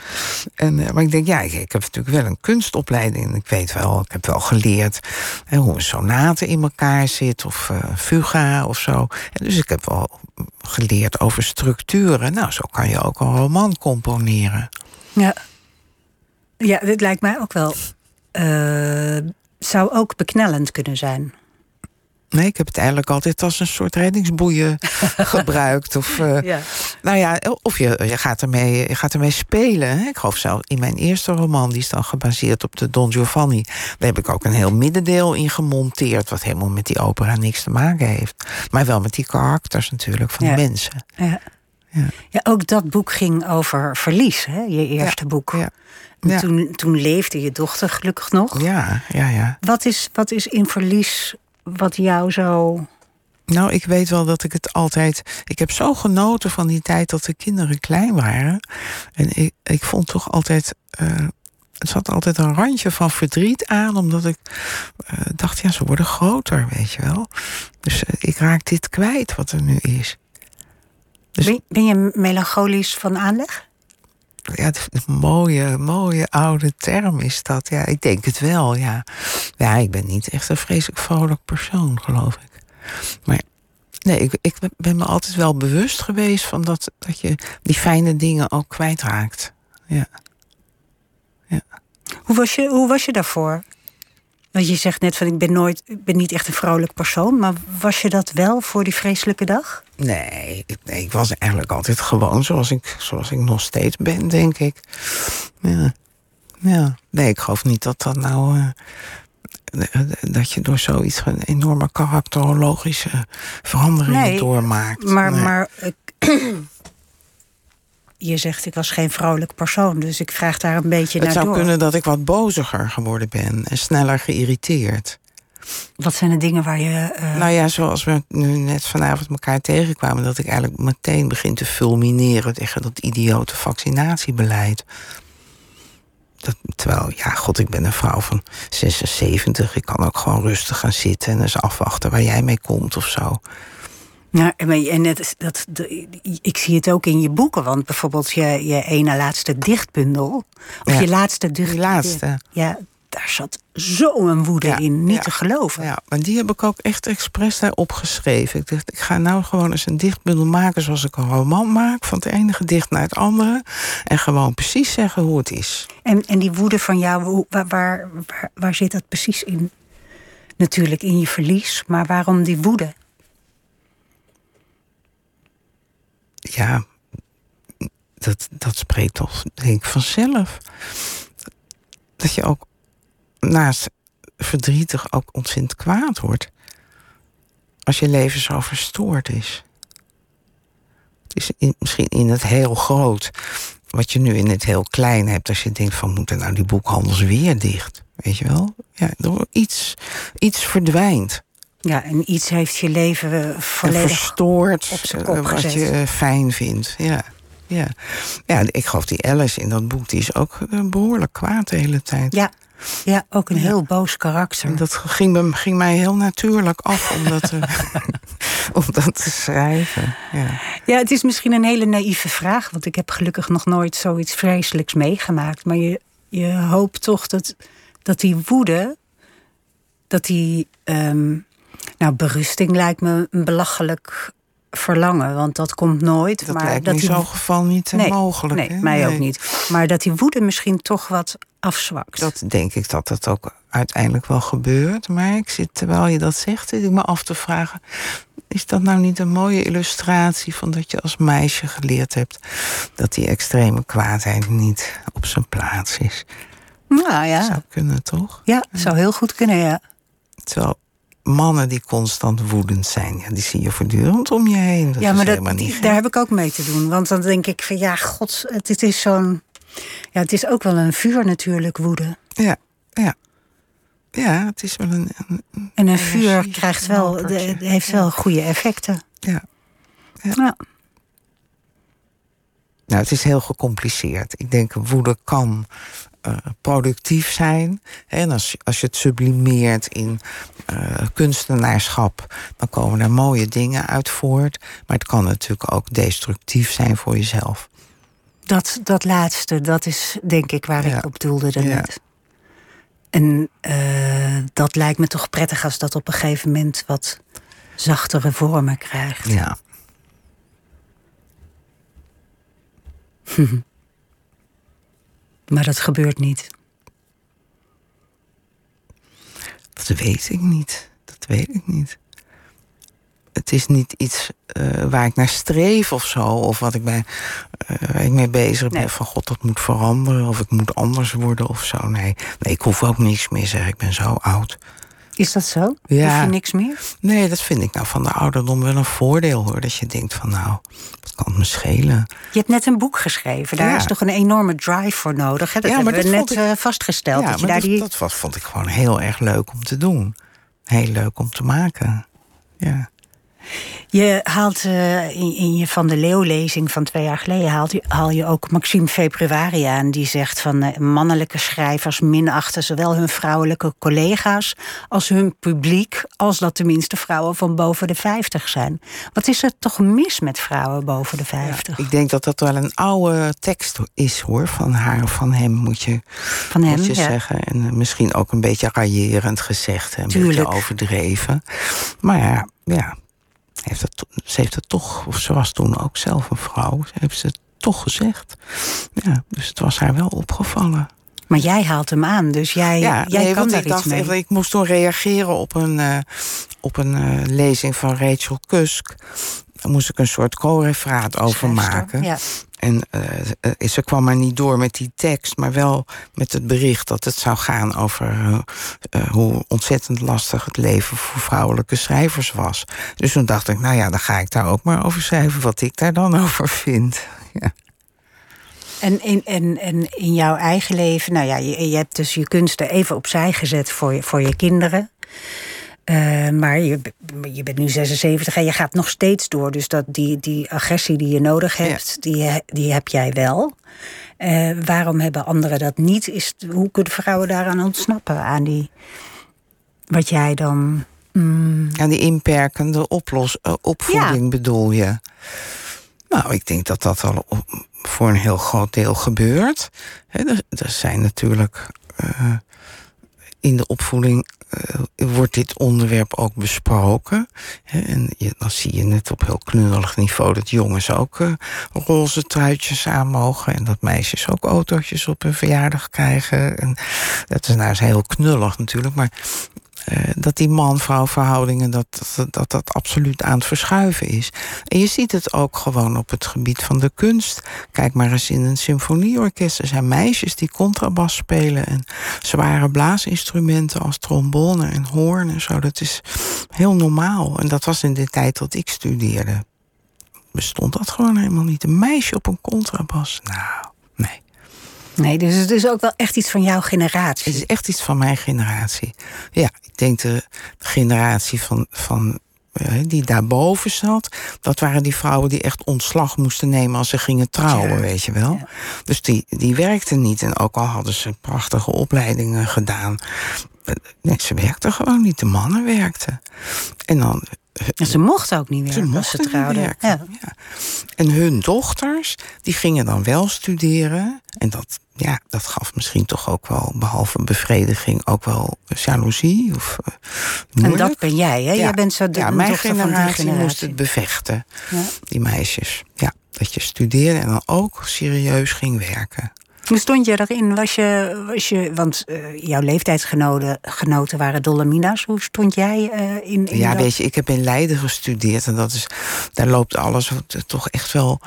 En, eh, maar ik denk, ja, ik, ik heb natuurlijk wel een kunstopleiding. En ik weet wel, ik heb wel geleerd hè, hoe een sonate in elkaar zit. Of eh, fuga of zo. En dus ik heb wel geleerd over structuren. Nou, zo kan je ook een roman componeren. Ja, ja dit lijkt mij ook wel... eh, zou ook beknellend kunnen zijn. Nee, ik heb het eigenlijk altijd als een soort reddingsboeien [LAUGHS] gebruikt. Of, eh, Ja. nou ja, of je, je, gaat ermee, je gaat ermee spelen. Ik geloof zelf in mijn eerste roman, die is dan gebaseerd op de Don Giovanni. Daar heb ik ook een heel middendeel in gemonteerd. Wat helemaal met die opera niks te maken heeft. Maar wel met die karakters natuurlijk van Ja. de mensen. Ja. Ja. Ja, ook dat boek ging over verlies, hè? je eerste boek. Ja, En Ja. Toen, toen leefde je dochter gelukkig nog. ja, ja. ja. Wat, is, wat is in verlies wat jou zo... Nou, ik weet wel dat ik het altijd. Ik heb zo genoten van die tijd dat de kinderen klein waren. En ik, ik vond toch altijd. eh het zat altijd een randje van verdriet aan, omdat ik eh, dacht, ja, ze worden groter, weet je wel. Dus eh, ik raak dit kwijt wat er nu is. Dus- Ben, ben je melancholisch van aanleg? Ja, een mooie, mooie oude term is dat. Ja, ik denk het wel, ja. Ja, ik ben niet echt een vreselijk vrolijk persoon, geloof ik. Maar nee, ik, ik ben me altijd wel bewust geweest van dat, dat je die fijne dingen ook kwijtraakt. Ja. Hoe was je, hoe was je daarvoor? Want je zegt net van ik ben nooit, ik ben niet echt een vrolijk persoon, maar was je dat wel voor die vreselijke dag? Nee, ik, nee, ik was eigenlijk altijd gewoon zoals ik, zoals ik nog steeds ben, denk ik. Ja. ja. Nee, ik geloof niet dat dat nou. eh, dat je door zoiets een enorme karakterologische veranderingen Nee, doormaakt. Maar, Nee. maar ik, [CLEARS THROAT] je zegt ik was geen vrolijk persoon, dus ik vraag daar een beetje Het naar zou door. kunnen dat ik wat boziger geworden ben en sneller geïrriteerd. Wat zijn de dingen waar je. eh, Nou ja, zoals we nu net vanavond elkaar tegenkwamen, dat ik eigenlijk meteen begin te fulmineren tegen dat idiote vaccinatiebeleid. Dat, terwijl, ja, god, ik ben een vrouw van 76. Ik kan ook gewoon rustig gaan zitten en eens afwachten waar jij mee komt of zo. Nou, en het, dat, ik zie het ook in je boeken. Want bijvoorbeeld je, je ene laatste dichtbundel. Of Ja, je laatste dicht, laatste. Ja, daar zat zo'n woede Ja, in. Niet ja, te geloven. Ja, maar die heb ik ook echt expres daar opgeschreven. Ik dacht, ik ga nou gewoon eens een dichtbundel maken zoals ik een roman maak. Van het ene gedicht naar het andere. En gewoon precies zeggen hoe het is. En, en die woede van jou, waar, waar, waar zit dat precies in? Natuurlijk in je verlies, maar waarom die woede? Ja, dat, dat spreekt toch, denk ik, vanzelf. Dat je ook naast verdrietig ook ontzettend kwaad wordt. Als je leven zo verstoord is. Het is misschien in het heel groot. Wat je nu in het heel klein hebt. Als je denkt van moeten nou die boekhandels weer dicht. Weet je wel? Ja, iets, iets verdwijnt. Ja, en iets heeft je leven eh, volledig verstoord op zijn eh, kop wat gezet. je eh, fijn vindt. Ja. Ja. ja, ik geloof die Alice in dat boek, die is ook eh, behoorlijk kwaad de hele tijd. Ja, ja ook een heel boos karakter. En dat ging, me- ging mij heel natuurlijk af om dat, eh, [LAUGHS] [LAUGHS] om dat te schrijven. Ja. Ja, het is misschien een hele naïeve vraag, want ik heb gelukkig nog nooit zoiets vreselijks meegemaakt. Maar je, je hoopt toch dat, dat die woede, dat die. ehm, nou, berusting lijkt me een belachelijk verlangen, want dat komt nooit. Dat maar lijkt dat me in zo'n geval niet eh, nee, mogelijk. Nee, hè? mij ook niet. Maar dat die woede misschien toch wat afzwakt. Dat denk ik dat dat ook uiteindelijk wel gebeurt. Maar ik zit, terwijl je dat zegt, zit ik me af te vragen... is dat nou niet een mooie illustratie van dat je als meisje geleerd hebt... dat die extreme kwaadheid niet op zijn plaats is? nou ja, Zou kunnen, toch? ja, zou heel goed kunnen, ja. Terwijl mannen die constant woedend zijn, ja, die zie je voortdurend om je heen. Dat ja, maar dat, niet daar heb ik ook mee te doen. Want dan denk ik van ja, god, het, is zo'n. Ja, het is ook wel een vuur natuurlijk, woede. Ja, ja. Ja, het is wel een... een- En een vuur krijgt wel, de- heeft wel goede effecten. ja. Ja. Nou, het is heel gecompliceerd. Ik denk, woede kan eh, productief zijn. En als, als je het sublimeert in eh, kunstenaarschap, dan komen er mooie dingen uit voort. Maar het kan natuurlijk ook destructief zijn voor jezelf. Dat, dat laatste, dat is denk ik waar Ja. ik op doelde daarnet. Ja. En eh, dat lijkt me toch prettig als dat op een gegeven moment wat zachtere vormen krijgt. Ja. [LAUGHS] Maar dat gebeurt niet. Dat weet ik niet. Dat weet ik niet. Het is niet iets eh, waar ik naar streef of zo. Of wat ik, bij, eh, waar ik mee bezig ben. Van god, dat moet veranderen. Of ik moet anders worden of zo. Nee, nee ik hoef ook niks meer, zeg. Ik ben zo oud. Is dat zo? Ja. Hoef je niks meer? Nee, dat vind ik nou van de ouderdom wel een voordeel hoor. Dat je denkt van nou, wat kan het me schelen? Je hebt net een boek geschreven. Daar Ja. is toch een enorme drive voor nodig? Hè? Dat Ja, maar hebben we dat net ik- eh, vastgesteld. ja, dat je daar dat, die... dat was, vond ik gewoon heel erg leuk om te doen. Heel leuk om te maken. Ja. Je haalt eh, in, in je Van de Leeuw-lezing van twee jaar geleden... Haalt haal je ook Maxime Februari aan. Die zegt van eh, mannelijke schrijvers minachten... zowel hun vrouwelijke collega's als hun publiek... als dat tenminste vrouwen van boven de 50 zijn. Wat is er toch mis met vrouwen boven de 50? Ik denk dat dat wel een oude tekst is hoor. Van haar of van hem moet je, van hem, moet je ja. zeggen. En eh, misschien ook een beetje raillerend gezegd. Een Tuurlijk. beetje overdreven. Maar ja, ja heeft het, ze heeft het toch, of ze was toen ook zelf een vrouw. Ze heeft het toch gezegd. Ja, dus het was haar wel opgevallen. Maar jij haalt hem aan, dus jij, Ja, jij nee, kan daar ik iets dacht, mee. even, ik moest toen reageren op een, eh, op een eh, lezing van Rachel Kusk. Daar moest ik een soort co-referaat over maken. Ja. En eh, ze kwam maar niet door met die tekst, maar wel met het bericht dat het zou gaan over eh, eh, hoe ontzettend lastig het leven voor vrouwelijke schrijvers was. Dus toen dacht ik, nou ja, dan ga ik daar ook maar over schrijven wat ik daar dan [LAUGHS] over vind. Ja. En in, en, en in jouw eigen leven, nou ja, je, je hebt dus je kunsten even opzij gezet voor je, voor je kinderen. Uh, maar je, je bent nu 76 en je gaat nog steeds door. Dus dat die, die agressie die je nodig hebt, ja. die, die heb jij wel. Uh, waarom hebben anderen dat niet? Is, hoe kunnen vrouwen daaraan ontsnappen? Aan die. Wat jij dan. Mm... Aan die inperkende oplos, uh, opvoeding ja. bedoel je? Nou, ik denk dat dat al voor een heel groot deel gebeurt. He, er, er, zijn natuurlijk uh, in de opvoeding uh, wordt dit onderwerp ook besproken. En dan zie je net op heel knullig niveau dat jongens ook uh, roze truitjes aan mogen. En dat meisjes ook autootjes op hun verjaardag krijgen. En dat is nou heel knullig natuurlijk. Maar dat die man-vrouw verhoudingen dat, dat, dat dat absoluut aan het verschuiven is. En je ziet het ook gewoon op het gebied van de kunst. Kijk maar eens in een symfonieorkest. Er zijn meisjes die contrabas spelen en zware blaasinstrumenten als trombone en hoorn en zo. Dat is heel normaal. En dat was in de tijd dat ik studeerde. Bestond dat gewoon helemaal niet. Een meisje op een contrabas. Nou, nee. Nee, dus het is ook wel echt iets van jouw generatie. Het is echt iets van mijn generatie. Ja, ik denk de generatie van, van die daarboven zat, dat waren die vrouwen die echt ontslag moesten nemen als ze gingen trouwen, ja. weet je wel. Ja. Dus die, die werkten niet. En ook al hadden ze prachtige opleidingen gedaan. Nee, ze werkten gewoon niet. De mannen werkten. En dan en ze mochten ook niet werken ze als ze trouwden. Ja. Ja. En hun dochters, die gingen dan wel studeren. En dat, ja, dat gaf misschien toch ook wel, behalve bevrediging, ook wel jaloezie. Of, uh, en dat ben jij, hè? Ja. Jij bent zo de ja, mijn generatie, generatie, generatie moest het bevechten. Die meisjes. Ja, dat je studeerde en dan ook serieus ging werken. Hoe stond je erin? Was je, was je, want uh, jouw leeftijdsgenoten genoten waren Dolomina's. Hoe stond jij uh, in, in Ja, dat? weet je, ik heb in Leiden gestudeerd. En dat is, daar loopt alles toch echt wel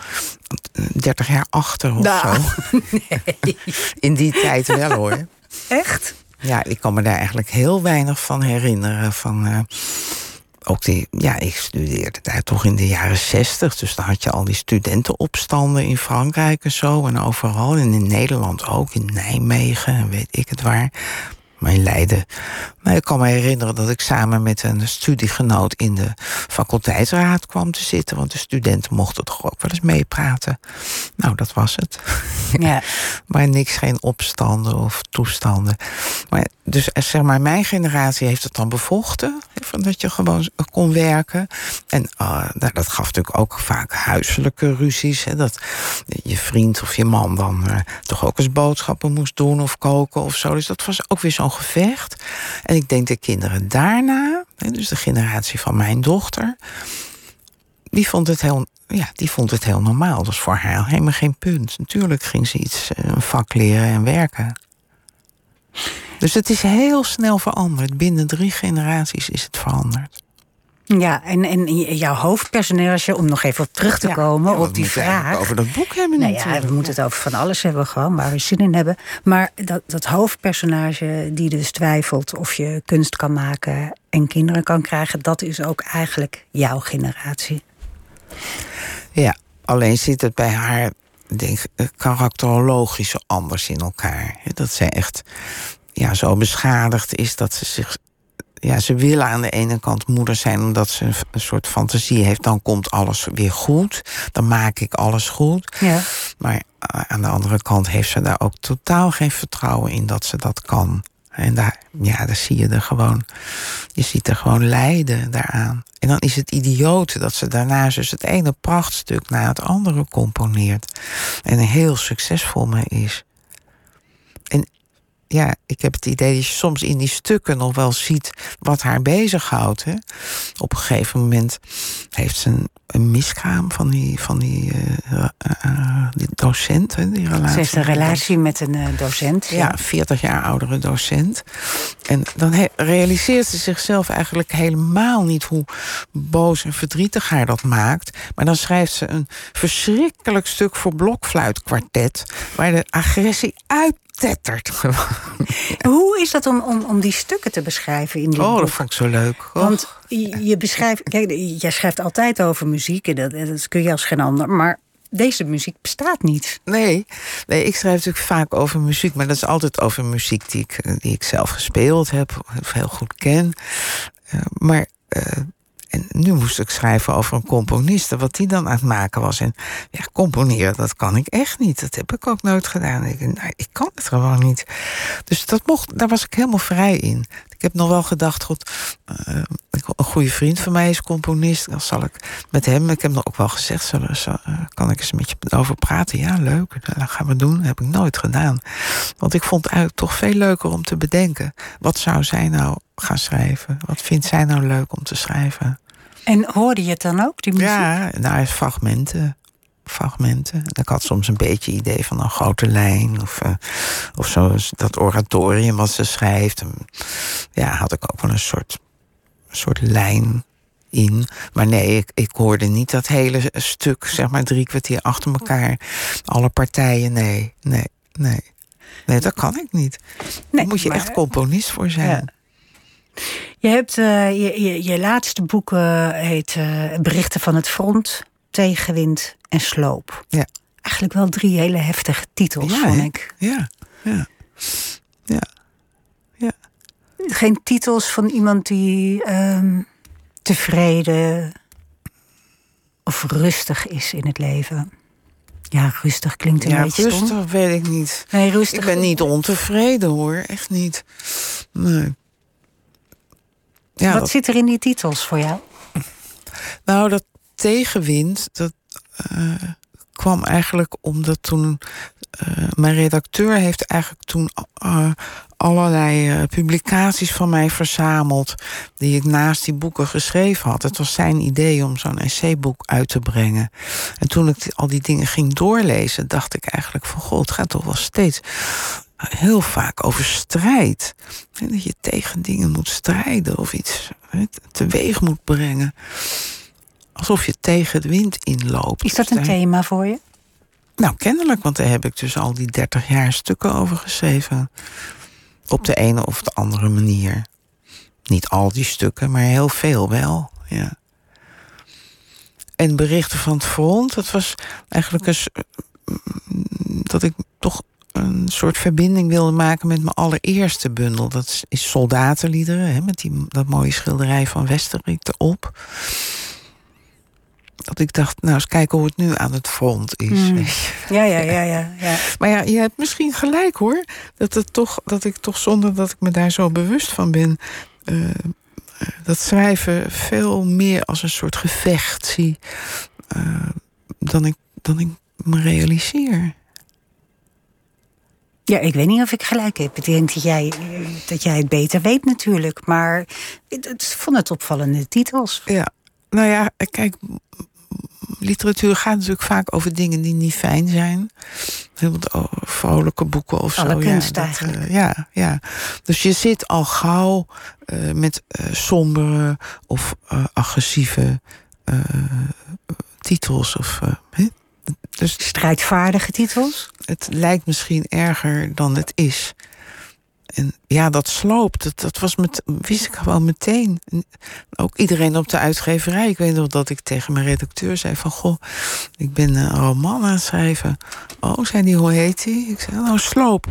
30 jaar achter of nou, zo. Nee. [LAUGHS] [LAUGHS] In die tijd wel hoor. Echt? Ja, ik kan me daar eigenlijk heel weinig van herinneren. Van, uh, ook die, ja, ik studeerde daar toch in de jaren zestig. Dus dan had je al die studentenopstanden in Frankrijk en zo. En overal. En in Nederland ook. In Nijmegen en weet ik het waar. Maar in Leiden. Maar ik kan me herinneren dat ik samen met een studiegenoot in de faculteitsraad kwam te zitten. Want de studenten mochten toch ook wel eens meepraten. Nou, dat was het. [LAUGHS] Ja. maar niks, geen opstanden of toestanden. Maar, dus zeg maar, mijn generatie heeft het dan bevochten. Van dat je gewoon kon werken. En uh, nou, dat gaf natuurlijk ook vaak huiselijke ruzies. Hè, dat je vriend of je man dan uh, toch ook eens boodschappen moest doen of koken of zo. Dus dat was ook weer zo'n gevecht. En ik denk de kinderen daarna, dus de generatie van mijn dochter, die vond het heel, ja, die vond het heel normaal. Dat was voor haar helemaal geen punt. Natuurlijk ging ze iets, een vak leren en werken. Dus het is heel snel veranderd. Binnen drie generaties is het veranderd. Ja, en, en jouw hoofdpersonage, om nog even op terug te komen ja, op die vraag. Over dat boek hebben nou ja, we moeten het over van alles hebben, gewoon waar we zin in hebben. Maar dat, dat hoofdpersonage die dus twijfelt of je kunst kan maken en kinderen kan krijgen, dat is ook eigenlijk jouw generatie. Ja, alleen zit het bij haar, denk ik, karakterologisch anders in elkaar. Dat zij echt ja, zo beschadigd is dat ze zich ja, ze willen aan de ene kant moeder zijn omdat ze een soort fantasie heeft. Dan komt alles weer goed. Dan maak ik alles goed. Ja. Maar aan de andere kant heeft ze daar ook totaal geen vertrouwen in dat ze dat kan. En daar, ja, daar zie je er gewoon. Je ziet er gewoon lijden daaraan. En dan is het idioot dat ze daarna dus het ene prachtstuk na het andere componeert. En er heel succesvol mee is. Ja, ik heb het idee dat je soms in die stukken nog wel ziet wat haar bezighoudt. Hè? Op een gegeven moment heeft ze een, een miskraam van die, van die, uh, uh, die docent. Hè, die relatie ze heeft een relatie met een uh, docent. Ja, ja, 40 jaar oudere docent. En dan realiseert ze zichzelf eigenlijk helemaal niet hoe boos en verdrietig haar dat maakt. Maar dan schrijft ze een verschrikkelijk stuk voor blokfluitkwartet, waar de agressie uit tettert. [LAUGHS] Hoe is dat om, om, om die stukken te beschrijven in die Oh, boek? dat vond ik zo leuk. Oh. Want je beschrijft, kijk, jij schrijft altijd over muziek en dat, dat kun je als geen ander. Maar deze muziek bestaat niet. Nee, nee, ik schrijf natuurlijk vaak over muziek, maar dat is altijd over muziek die ik, die ik zelf gespeeld heb, of heel goed ken. Uh, maar uh, en nu moest ik schrijven over een componiste, wat die dan aan het maken was. En ja, componeren, dat kan ik echt niet. Dat heb ik ook nooit gedaan. Ik, nou, ik kan het gewoon niet. Dus dat mocht, daar was ik helemaal vrij in. Ik heb nog wel gedacht, god, uh, een goede vriend van mij is componist. Dan zal ik met hem, ik heb nog ook wel gezegd, zullen, zo, uh, kan ik eens met je over praten? Ja, leuk, dat gaan we doen. Dat heb ik nooit gedaan. Want ik vond het eigenlijk toch veel leuker om te bedenken. Wat zou zij nou gaan schrijven? Wat vindt zij nou leuk om te schrijven? En hoorde je het dan ook, die muziek? Ja, nou, fragmenten. Fragmenten. Ik had soms een beetje idee van een grote lijn. Of, uh, of zo, dat oratorium wat ze schrijft. Ja, had ik ook wel een soort, soort lijn in. Maar nee, ik, ik hoorde niet dat hele stuk, zeg maar drie kwartier achter elkaar. Alle partijen, nee, nee, nee. Nee, dat kan ik niet. Nee, Daar moet je maar, echt componist voor zijn. Ja. Je hebt uh, je, je, je, laatste boek uh, heet uh, Berichten van het Front, Tegenwind en Sloop. Ja. Eigenlijk wel drie hele heftige titels, ja, vond ik. Ja, ja, ja. ja. Geen titels van iemand die um, tevreden of rustig is in het leven. Ja, rustig klinkt een ja, beetje rustig stom. weet ik niet. Nee, rustig. Ik ben niet ontevreden hoor, echt niet. Nee. Ja, Wat dat... zit er in die titels voor jou? Nou, dat tegenwind, dat uh, kwam eigenlijk omdat toen uh, mijn redacteur heeft eigenlijk toen uh, allerlei publicaties van mij verzameld die ik naast die boeken geschreven had. Het was zijn idee om zo'n essayboek uit te brengen. En toen ik al die dingen ging doorlezen, dacht ik eigenlijk van god, het gaat toch wel steeds heel vaak over strijd. Dat je tegen dingen moet strijden of iets teweeg moet brengen. Alsof je tegen de wind inloopt. Is dat een thema voor je? Nou, kennelijk, want daar heb ik dus al die 30 jaar stukken over geschreven. Op de ene of de andere manier. Niet al die stukken, maar heel veel wel. Ja. En berichten van het front, dat was eigenlijk eens dat ik toch een soort verbinding wilde maken met mijn allereerste bundel. Dat is Soldatenliederen, hè, met die, dat mooie schilderij van Westerink erop. Dat ik dacht, nou eens kijken hoe het nu aan het front is. Mm. Ja, ja, ja, ja, ja. Maar ja, je hebt misschien gelijk hoor. Dat, het toch, dat ik toch zonder dat ik me daar zo bewust van ben. Uh, dat schrijven veel meer als een soort gevecht zie. Uh, dan, ik, dan ik me realiseer. Ja, ik weet niet of ik gelijk heb. Ik denk dat jij, dat jij het beter weet natuurlijk. Maar het vond het opvallende titels. Ja, nou ja, kijk, literatuur gaat natuurlijk vaak over dingen die niet fijn zijn. Bijvoorbeeld vrolijke boeken of Alle zo. kunst ja, eigenlijk. Uh, ja, ja. Dus je zit al gauw uh, met uh, sombere of agressieve titels. Of, dus strijdvaardige titels? Het lijkt misschien erger dan het is. En ja, dat sloopt, dat, dat was met, wist ik gewoon meteen. En ook iedereen op de uitgeverij. Ik weet nog dat ik tegen mijn redacteur zei van... goh, ik ben een roman aan het schrijven. Oh, zei die, hoe heet die? Ik zei, nou, Sloop.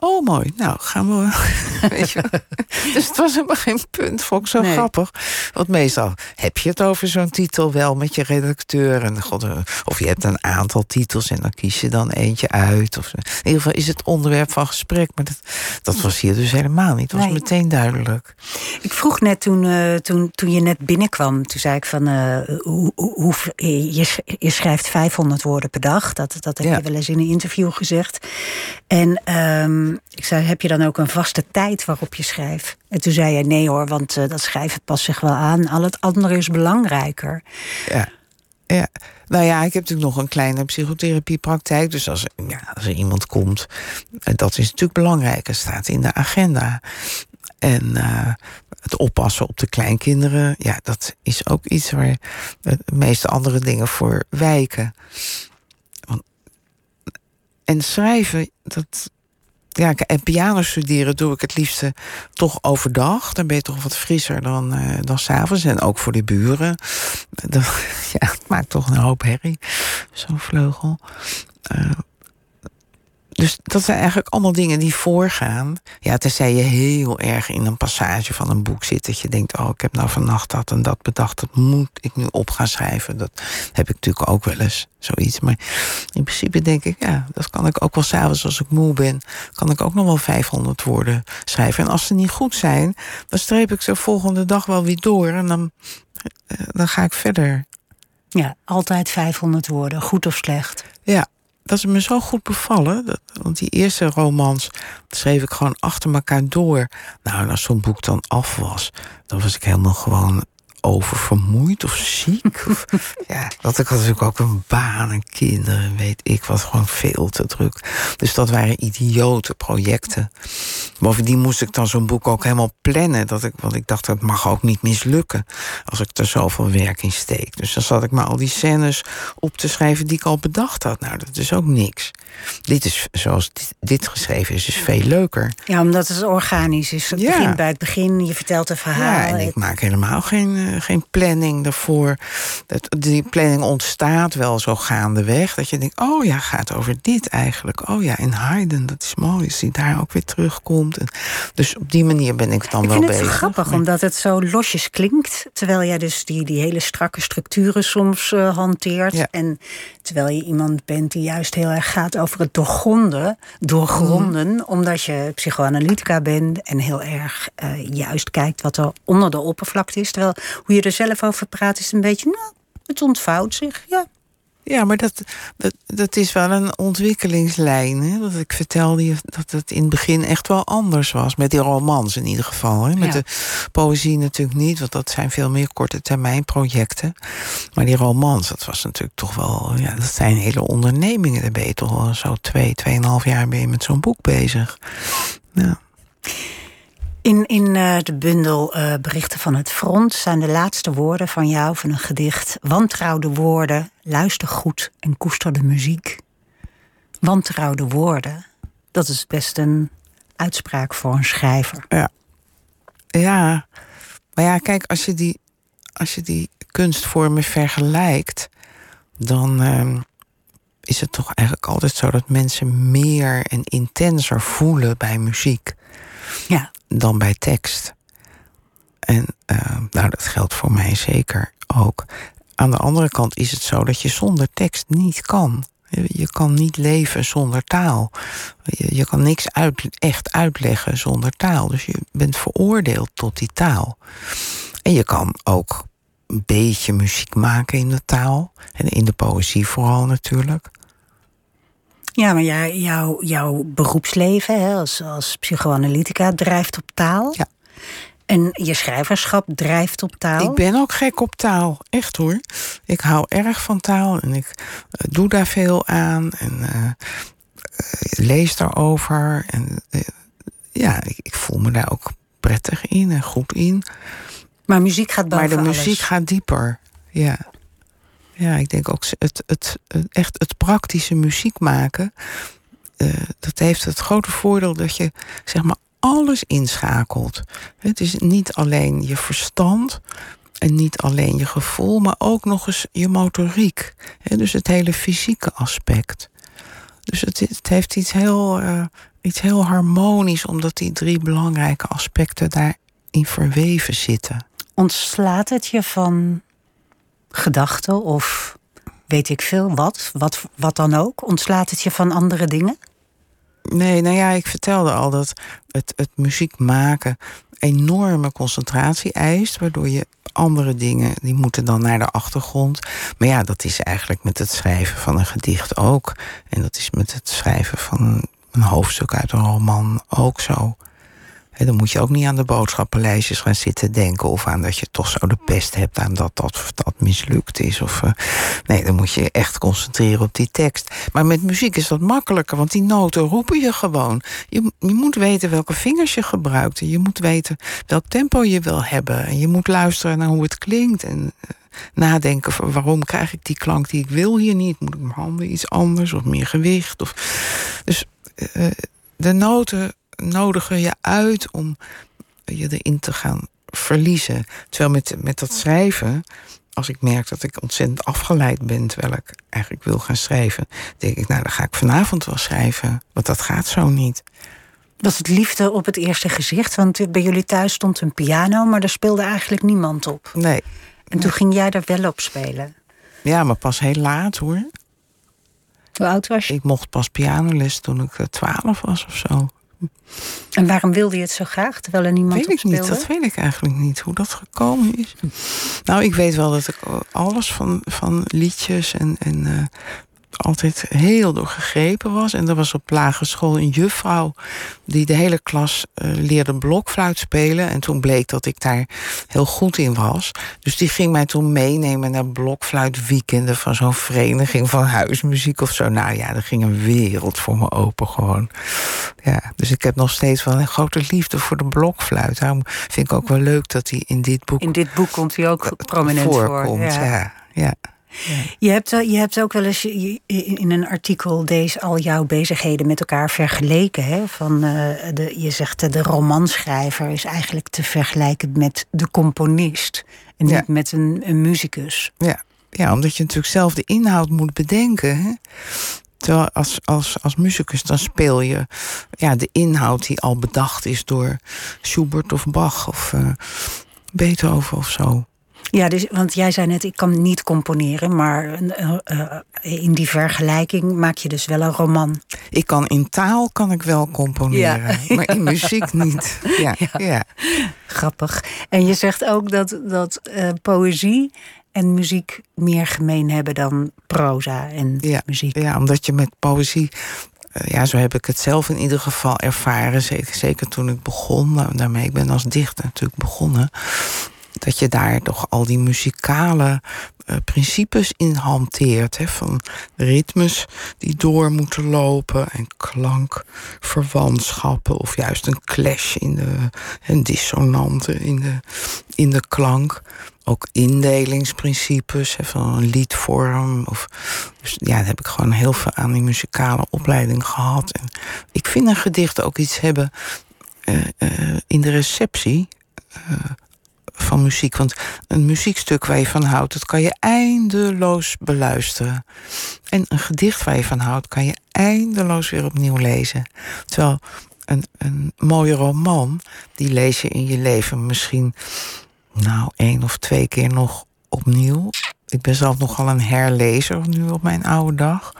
Oh, mooi. Nou, gaan we... [LAUGHS] weet je [LAUGHS] dus het was helemaal geen punt, vond ik zo nee. grappig. Want meestal heb je het over zo'n titel wel met je redacteur. En god, of je hebt een aantal titels en dan kies je dan eentje uit. Of, in ieder geval is het onderwerp van gesprek. Maar dat, dat was hier dus helemaal niet. Het was nee. meteen duidelijk. Ik vroeg net toen, uh, toen, toen je net binnenkwam, toen zei ik van uh, hoe, hoe, je, je schrijft 500 woorden per dag. Dat, dat heb ja. je wel eens in een interview gezegd. En um, ik zei, heb je dan ook een vaste tijd waarop je schrijft? En toen zei je nee hoor, want uh, dat schrijven past zich wel aan. Al het andere is belangrijker. Ja. Ja, nou ja, ik heb natuurlijk nog een kleine psychotherapiepraktijk. Dus als, ja, als er iemand komt, dat is natuurlijk belangrijk. Het staat in de agenda. En uh, het oppassen op de kleinkinderen, ja, dat is ook iets waar de meeste andere dingen voor wijken. En schrijven, dat, ja, en piano studeren doe ik het liefste toch overdag. Dan ben je toch wat frisser dan, uh, dan s'avonds. En ook voor de buren. [LAUGHS] Dat, ja, het maakt toch een hoop herrie, zo'n vleugel. Uh, dus dat zijn eigenlijk allemaal dingen die voorgaan. Ja, tenzij je heel erg in een passage van een boek zit... dat je denkt, oh, ik heb nou vannacht dat en dat bedacht... dat moet ik nu op gaan schrijven. Dat heb ik natuurlijk ook wel eens, zoiets. Maar in principe denk ik, ja, dat kan ik ook wel s'avonds als ik moe ben... kan ik ook nog wel 500 woorden schrijven. En als ze niet goed zijn, dan streep ik ze volgende dag wel weer door... en dan, eh, dan ga ik verder. Ja, altijd 500 woorden, goed of slecht. Ja, dat is me zo goed bevallen. Dat, want die eerste romans schreef ik gewoon achter elkaar door. Nou, als zo'n boek dan af was, dan was ik helemaal gewoon oververmoeid of ziek. Of, [LAUGHS] ja, dat ik had natuurlijk ook een baan en kinderen, weet ik wat, gewoon veel te druk. Dus dat waren idiote projecten. Bovendien moest ik dan zo'n boek ook helemaal plannen. Dat ik, want ik dacht, dat mag ook niet mislukken als ik er zoveel werk in steek. Dus dan zat ik maar al die scènes op te schrijven die ik al bedacht had. Nou, dat is ook niks. Dit is, zoals dit, geschreven is, is veel leuker. Ja, omdat het organisch is. Het begint bij het begin, je vertelt een verhaal. Ja, en ik maak helemaal geen, uh, geen planning daarvoor. Dat, die planning ontstaat wel zo gaandeweg. Dat je denkt, oh ja, gaat over dit eigenlijk. Oh ja, in Haydn, dat is mooi. Als die daar ook weer terugkomt. En dus op die manier ben ik dan wel bezig. Ik vind het grappig, omdat het zo losjes klinkt. Terwijl jij dus die, die hele strakke structuren soms uh, hanteert. Ja. En terwijl je iemand bent die juist heel erg gaat over het doorgronden. Doorgronden, mm. omdat je psychoanalytica bent. En heel erg uh, juist kijkt wat er onder de oppervlakte is. Terwijl hoe je er zelf over praat, is een beetje, nou, het ontvouwt zich. Ja, ja, maar dat, dat, dat is wel een ontwikkelingslijn. Hè? Dat ik vertelde je dat het in het begin echt wel anders was. Met die romans in ieder geval. Hè? Met de poëzie natuurlijk niet, want dat zijn veel meer korte termijn projecten. Maar die romans, dat was natuurlijk toch wel. Ja, dat zijn hele ondernemingen. Daar ben je toch wel zo twee, tweeënhalf jaar ben je met zo'n boek bezig. Ja. In, in uh, de bundel uh, Berichten van het Front zijn de laatste woorden van jou van een gedicht. Wantrouw de woorden, luister goed en koester de muziek. Wantrouw de woorden, dat is best een uitspraak voor een schrijver. Ja, ja. maar ja, kijk, als je die, als je die kunstvormen vergelijkt, dan uh, is het toch eigenlijk altijd zo dat mensen meer en intenser voelen bij muziek. Ja dan bij tekst. En uh, nou, dat geldt voor mij zeker ook. Aan de andere kant is het zo dat je zonder tekst niet kan. Je kan niet leven zonder taal. Je, kan niks echt uitleggen zonder taal. Dus je bent veroordeeld tot die taal. En je kan ook een beetje muziek maken in de taal. En in de poëzie vooral natuurlijk. Ja, maar jouw, jouw beroepsleven hè, als, als psychoanalytica drijft op taal. Ja. En je schrijverschap drijft op taal. Ik ben ook gek op taal, echt hoor. Ik hou erg van taal en ik uh, doe daar veel aan en uh, lees daarover. En ja, ik, ik, voel me daar ook prettig in en goed in. Maar muziek gaat boven Maar de muziek alles. gaat dieper, ja. Ja, ik denk ook het, het, echt het praktische muziek maken. Uh, dat heeft het grote voordeel dat je zeg maar alles inschakelt. Het is niet alleen je verstand en niet alleen je gevoel, maar ook nog eens je motoriek. Dus het hele fysieke aspect. Dus het, het heeft iets heel, uh, iets heel harmonisch, omdat die drie belangrijke aspecten daarin verweven zitten. Ontslaat het je van gedachten of weet ik veel wat, wat, wat dan ook? Ontslaat het je van andere dingen? Nee, nou ja, ik vertelde al dat het, het muziek maken enorme concentratie eist, waardoor je andere dingen die moeten dan naar de achtergrond. Maar ja, dat is eigenlijk met het schrijven van een gedicht ook. En dat is met het schrijven van een hoofdstuk uit een roman ook zo dan moet je ook niet aan de boodschappenlijstjes gaan zitten denken. Of aan dat je toch zo de pest hebt aan dat dat, dat mislukt is. Of, uh, nee, dan moet je echt concentreren op die tekst. Maar met muziek is dat makkelijker, want die noten roepen je gewoon. Je, je moet weten welke vingers je gebruikt. En je moet weten welk tempo je wil hebben. En je moet luisteren naar hoe het klinkt. En uh, nadenken van waarom krijg ik die klank die ik wil hier niet. Moet ik mijn handen iets anders of meer gewicht? Of, dus... Uh, de noten nodigen je uit om je erin te gaan verliezen. Terwijl met, met dat schrijven, als ik merk dat ik ontzettend afgeleid ben terwijl ik eigenlijk wil gaan schrijven, denk ik, nou dan ga ik vanavond wel schrijven. Want dat gaat zo niet. Was het liefde op het eerste gezicht? Want bij jullie thuis stond een piano, maar daar speelde eigenlijk niemand op. Nee. En toen ging jij daar wel op spelen? Ja, maar pas heel laat hoor. Hoe oud was je? Ik mocht pas pianoles toen ik twaalf was of zo. En waarom wilde je het zo graag, terwijl er niemand weet ik niet, Dat weet ik eigenlijk niet, hoe dat gekomen is. Nou, ik weet wel dat ik alles van, van liedjes en, en uh, altijd heel doorgegrepen was. En er was op lagere school een juffrouw die de hele klas uh, leerde blokfluit spelen. En toen bleek dat ik daar heel goed in was. Dus die ging mij toen meenemen naar blokfluitweekenden van zo'n vereniging van huismuziek of zo. Nou ja, er ging een wereld voor me open gewoon. Ja, dus ik heb nog steeds wel een grote liefde voor de blokfluit. Daarom vind ik ook wel leuk dat hij in dit boek. In dit boek komt hij ook prominent voorkomt, voor. ja. ja. Je, hebt, je hebt ook wel eens in een artikel deze al jouw bezigheden met elkaar vergeleken. Hè? Van, de, je zegt de romanschrijver is eigenlijk te vergelijken met de componist. En niet Ja. met een, een muzikus. Ja. ja, omdat je natuurlijk zelf de inhoud moet bedenken. Hè? Terwijl als, als, als muzikus dan speel je ja, de inhoud die al bedacht is door Schubert of Bach of eh, Beethoven of zo. Ja, dus, want jij zei net, ik kan niet componeren. Maar eh, eh, in die vergelijking maak je dus wel een roman. Ik kan in taal kan ik wel componeren, Ja. [LAUGHS] maar in muziek niet. Ja, Ja. ja. Grappig. En je zegt ook dat, dat eh, poëzie en muziek meer gemeen hebben dan proza en muziek. Ja, omdat je met poëzie. Ja, zo heb ik het zelf in ieder geval ervaren. Zeker, zeker toen ik begon. Nou, daarmee, ik ben als dichter natuurlijk begonnen. Dat je daar toch al die muzikale eh, principes in hanteert. Hè, van ritmes die door moeten lopen. En klankverwantschappen. Of juist een clash in de. Een dissonante in de, in de klank. Ook indelingsprincipes hè, van een liedvorm. Of, dus ja, daar heb ik gewoon heel veel aan die muzikale opleiding gehad. En ik vind een gedicht ook iets hebben eh, eh, in de receptie van muziek. Want een muziekstuk waar je van houdt, dat kan je eindeloos beluisteren. En een gedicht waar je van houdt, kan je eindeloos weer opnieuw lezen. Terwijl een, een mooie roman, die lees je in je leven misschien nou één of twee keer nog opnieuw. Ik ben zelf nogal een herlezer nu op mijn oude dag.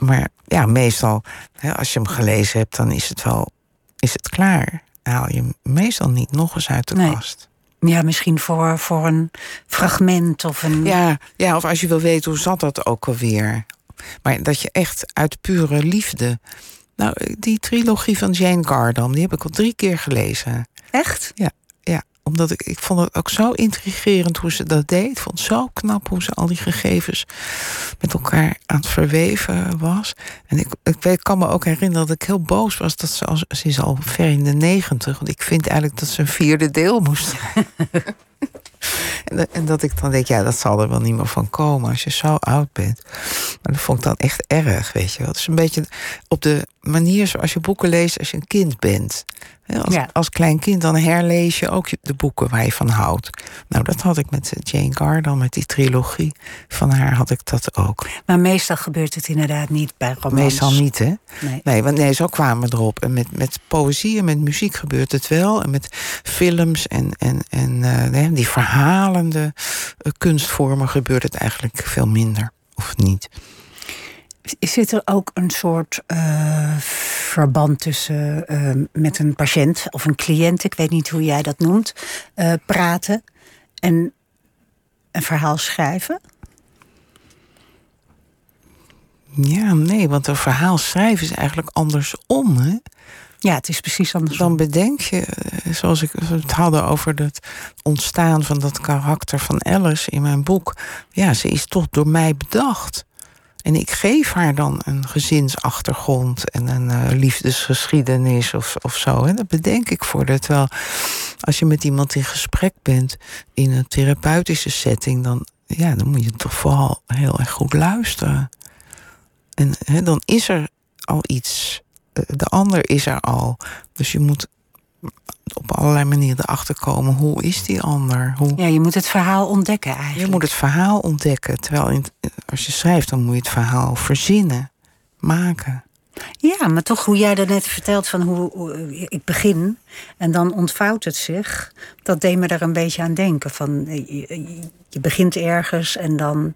Maar ja, meestal, hè, als je hem gelezen hebt, dan is het wel is het klaar. Dan haal je hem meestal niet nog eens uit de Nee. kast. Ja, misschien voor, voor een fragment of een. Ja, ja, of als je wil weten hoe zat dat ook alweer. Maar dat je echt uit pure liefde. Nou, die trilogie van Jane Gardam, die heb ik al drie keer gelezen. Echt? Ja, omdat ik, ik vond het ook zo intrigerend hoe ze dat deed. Ik vond het zo knap hoe ze al die gegevens met elkaar aan het verweven was. En ik, ik weet, kan me ook herinneren dat ik heel boos was dat ze, als, ze is al ver in de negentig. Want ik vind eigenlijk dat ze een vierde deel moest [LAUGHS] en dat ik dan denk, ja, dat zal er wel niet meer van komen als je zo oud bent. Maar dat vond ik dan echt erg, weet je wel. Het is een beetje op de manier zoals je boeken leest als je een kind bent. Als, Ja. als klein kind dan herlees je ook de boeken waar je van houdt. Nou, dat had ik met eh, Jane Gardner, met die trilogie van haar had ik dat ook. Maar meestal gebeurt het inderdaad niet bij romans. Meestal niet, hè? Nee. Nee, want nee, zo kwamen we erop. En met, met poëzie en met muziek gebeurt het wel. En met films en, en, en eh, die verhalende eh, kunstvormen gebeurt het eigenlijk veel minder. Of niet. Zit er ook een soort eh, verband tussen eh, met een patiënt of een cliënt, ik weet niet hoe jij dat noemt, eh, praten en een verhaal schrijven? Ja, nee, want een verhaal schrijven is eigenlijk andersom. Hè? Ja, het is precies andersom. Dan bedenk je, zoals ik het hadden over het ontstaan van dat karakter van Alice in mijn boek. Ja, ze is toch door mij bedacht. En ik geef haar dan een gezinsachtergrond en een eh, liefdesgeschiedenis of, of zo. En dat bedenk ik voor haar. Terwijl als je met iemand in gesprek bent in een therapeutische setting, dan, ja, dan moet je toch vooral heel erg goed luisteren. En dan is er al iets de ander is er al. Dus je moet op allerlei manieren erachter komen. Hoe is die ander? Hoe... Ja, je moet het verhaal ontdekken eigenlijk. Je moet het verhaal ontdekken. Terwijl in, als je schrijft, dan moet je het verhaal verzinnen, maken. Ja, maar toch hoe jij net vertelt van hoe, ik begin en dan ontvouwt het zich. Dat deed me er een beetje aan denken. Van, je, je begint ergens en dan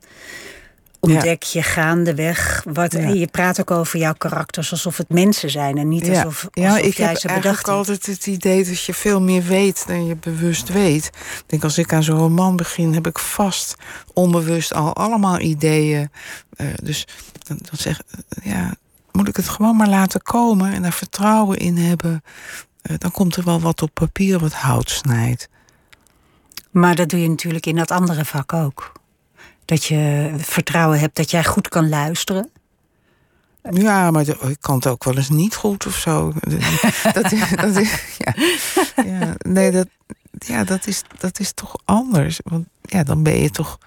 ontdek je gaandeweg. Wat, Je praat ook over jouw karakters alsof het mensen zijn en niet alsof, alsof ja, ik jij heb ze altijd het idee dat je veel meer weet dan je bewust weet. Ik denk als ik aan zo'n roman begin, heb ik vast onbewust al allemaal ideeën. Uh, dus dan, dan zeg ja, moet ik het gewoon maar laten komen en er vertrouwen in hebben. Uh, dan komt er wel wat op papier wat hout snijdt. Maar dat doe je natuurlijk in dat andere vak ook. Dat je vertrouwen hebt dat jij goed kan luisteren. Ja, maar ik kan het ook wel eens niet goed of zo. [LAUGHS] dat, ja. ja. nee, dat, ja, dat, is, dat is toch anders. Want ja, dan ben je toch.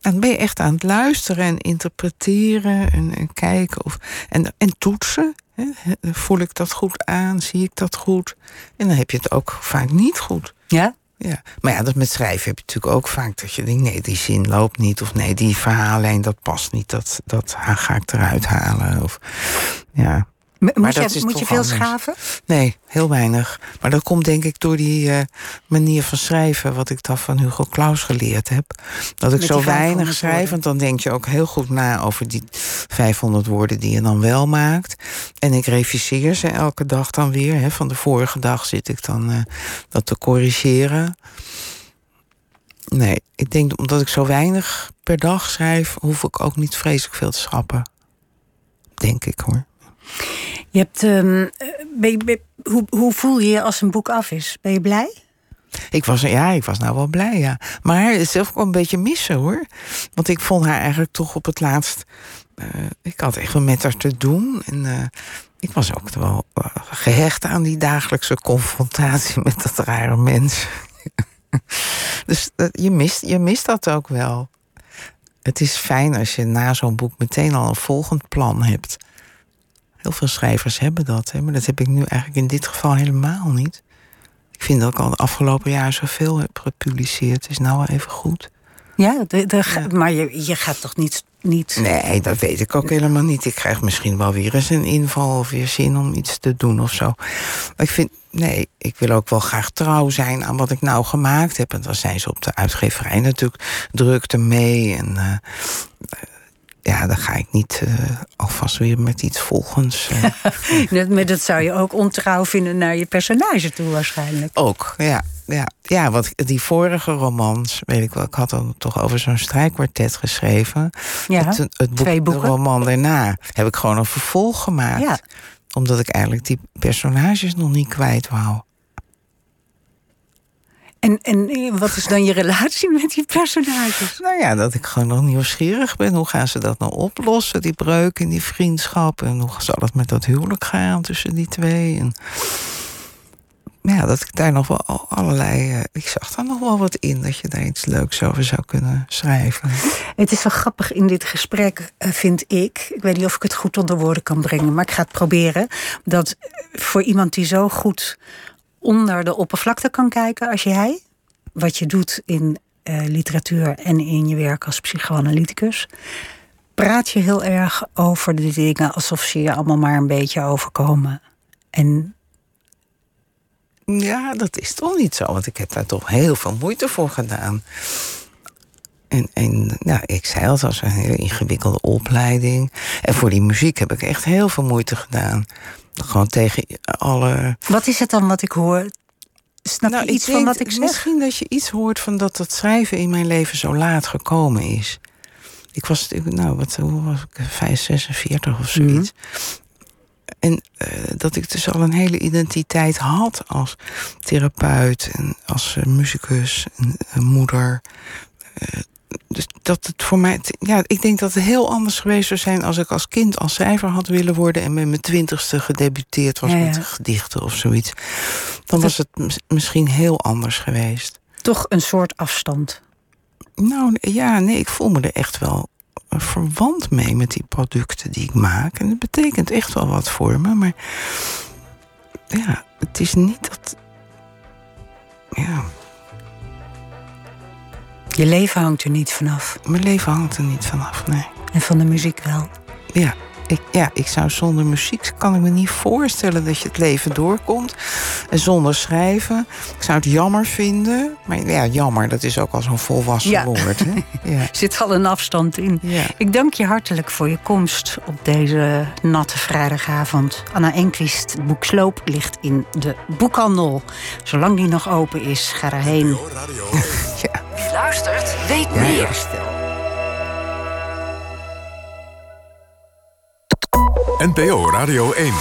Dan ben je echt aan het luisteren en interpreteren en, en kijken. Of, en, en toetsen. Hè? Voel ik dat goed aan? Zie ik dat goed? En dan heb je het ook vaak niet goed. Ja? Ja, maar ja, dat met schrijven heb je natuurlijk ook vaak dat je denkt: nee, die zin loopt niet. Of nee, die verhaallijn dat past niet. Dat, dat ga ik eruit halen. Of, ja. Moet, maar je, dat moet je veel schaven? Nee, heel weinig. Maar dat komt denk ik door die uh, manier van schrijven... wat ik dan van Hugo Claus geleerd heb. Dat ik zo weinig schrijf, want dan denk je ook heel goed na... over die 500 woorden die je dan wel maakt. En ik reviseer ze elke dag dan weer. Hè. Van de vorige dag zit ik dan uh, dat te corrigeren. Nee, ik denk omdat ik zo weinig per dag schrijf... hoef ik ook niet vreselijk veel te schrappen. Denk ik hoor. Je hebt, ben hoe, hoe voel je je als een boek af is? Ben je blij? Ik was, ja, ik was nou wel blij, ja. Maar zelf ook een beetje missen, hoor. Want ik vond haar eigenlijk toch op het laatst... Uh, ik had echt wel met haar te doen. En uh, ik was ook wel uh, gehecht aan die dagelijkse confrontatie met dat rare mens. [LAUGHS] dus je, mist, je mist dat ook wel. Het is fijn als je na zo'n boek meteen al een volgend plan hebt. Heel veel schrijvers hebben dat, hè, maar dat heb ik nu eigenlijk in dit geval helemaal niet. Ik vind dat ik al de afgelopen jaar zoveel heb gepubliceerd. Het is nou wel even goed. Ja, de, de, maar je, je gaat toch niet, niet. Nee, dat weet ik ook helemaal niet. Ik krijg misschien wel weer eens een inval of weer zin om iets te doen of zo. Maar ik vind, nee, ik wil ook wel graag trouw zijn aan wat ik nou gemaakt heb. En dan zijn ze op de uitgeverij natuurlijk drukte mee. En uh, ja, dan ga ik niet uh, alvast weer met iets volgens. Uh. [LAUGHS] dat, maar dat zou je ook ontrouw vinden naar je personage toe waarschijnlijk. Ook, ja. Ja, ja, want die vorige romans, weet ik wel, ik had dan toch over zo'n strijkkwartet geschreven. Ja, het, het boek, twee boeken. De roman daarna heb ik gewoon een vervolg gemaakt. Ja. Omdat ik eigenlijk die personages nog niet kwijt wou. En, en wat is dan je relatie met die personages? Nou ja, dat ik gewoon nog nieuwsgierig ben. Hoe gaan ze dat nou oplossen, die breuk in die vriendschap? En hoe zal het met dat huwelijk gaan tussen die twee? En ja, dat ik daar nog wel allerlei. Uh, ik zag daar nog wel wat in dat je daar iets leuks over zou kunnen schrijven. Het is wel grappig in dit gesprek, uh, vind ik. Ik weet niet of ik het goed onder woorden kan brengen, maar ik ga het proberen. Dat voor iemand die zo goed onder de oppervlakte kan kijken als jij, wat je doet in uh, literatuur en in je werk als psychoanalyticus, praat je heel erg over de dingen alsof ze je allemaal maar een beetje overkomen. En ja, dat is toch niet zo, want ik heb daar toch heel veel moeite voor gedaan. En, en nou, ik zei al, het was een hele ingewikkelde opleiding. En voor die muziek heb ik echt heel veel moeite gedaan. Gewoon tegen alle. Wat is het dan wat ik hoor? Snap nou, je iets van wat ik zeg? Misschien dat je iets hoort van dat het schrijven in mijn leven zo laat gekomen is. Ik was, nou, wat, hoe was ik? 5, 46 of zoiets. Mm -hmm. En uh, dat ik dus al een hele identiteit had als therapeut en als uh, muzikus en uh, moeder. Dus dat het voor mij. Ja, ik denk dat het heel anders geweest zou zijn als ik als kind als schrijver had willen worden en met mijn twintigste gedebuteerd was ja, ja. met gedichten of zoiets. Dan was het misschien heel anders geweest. Toch een soort afstand. Nou ja, nee, ik voel me er echt wel verwant mee met die producten die ik maak. En dat betekent echt wel wat voor me. Maar ja, het is niet dat. Ja. Je leven hangt er niet vanaf. Mijn leven hangt er niet vanaf, nee. En van de muziek wel. Ja, ik, ja, ik zou zonder muziek kan ik me niet voorstellen dat je het leven doorkomt. En zonder schrijven. Ik zou het jammer vinden. Maar ja, jammer, dat is ook al zo'n volwassen Ja. woord. Hè? [LAUGHS] Ja. Zit al een afstand in. Ja. Ik dank je hartelijk voor je komst op deze natte vrijdagavond. Anna Enquist, het boek Sloop, ligt in de boekhandel. Zolang die nog open is, ga erheen. [LAUGHS] Wie luistert, weet Ja, meer. stel. NPO Radio 1.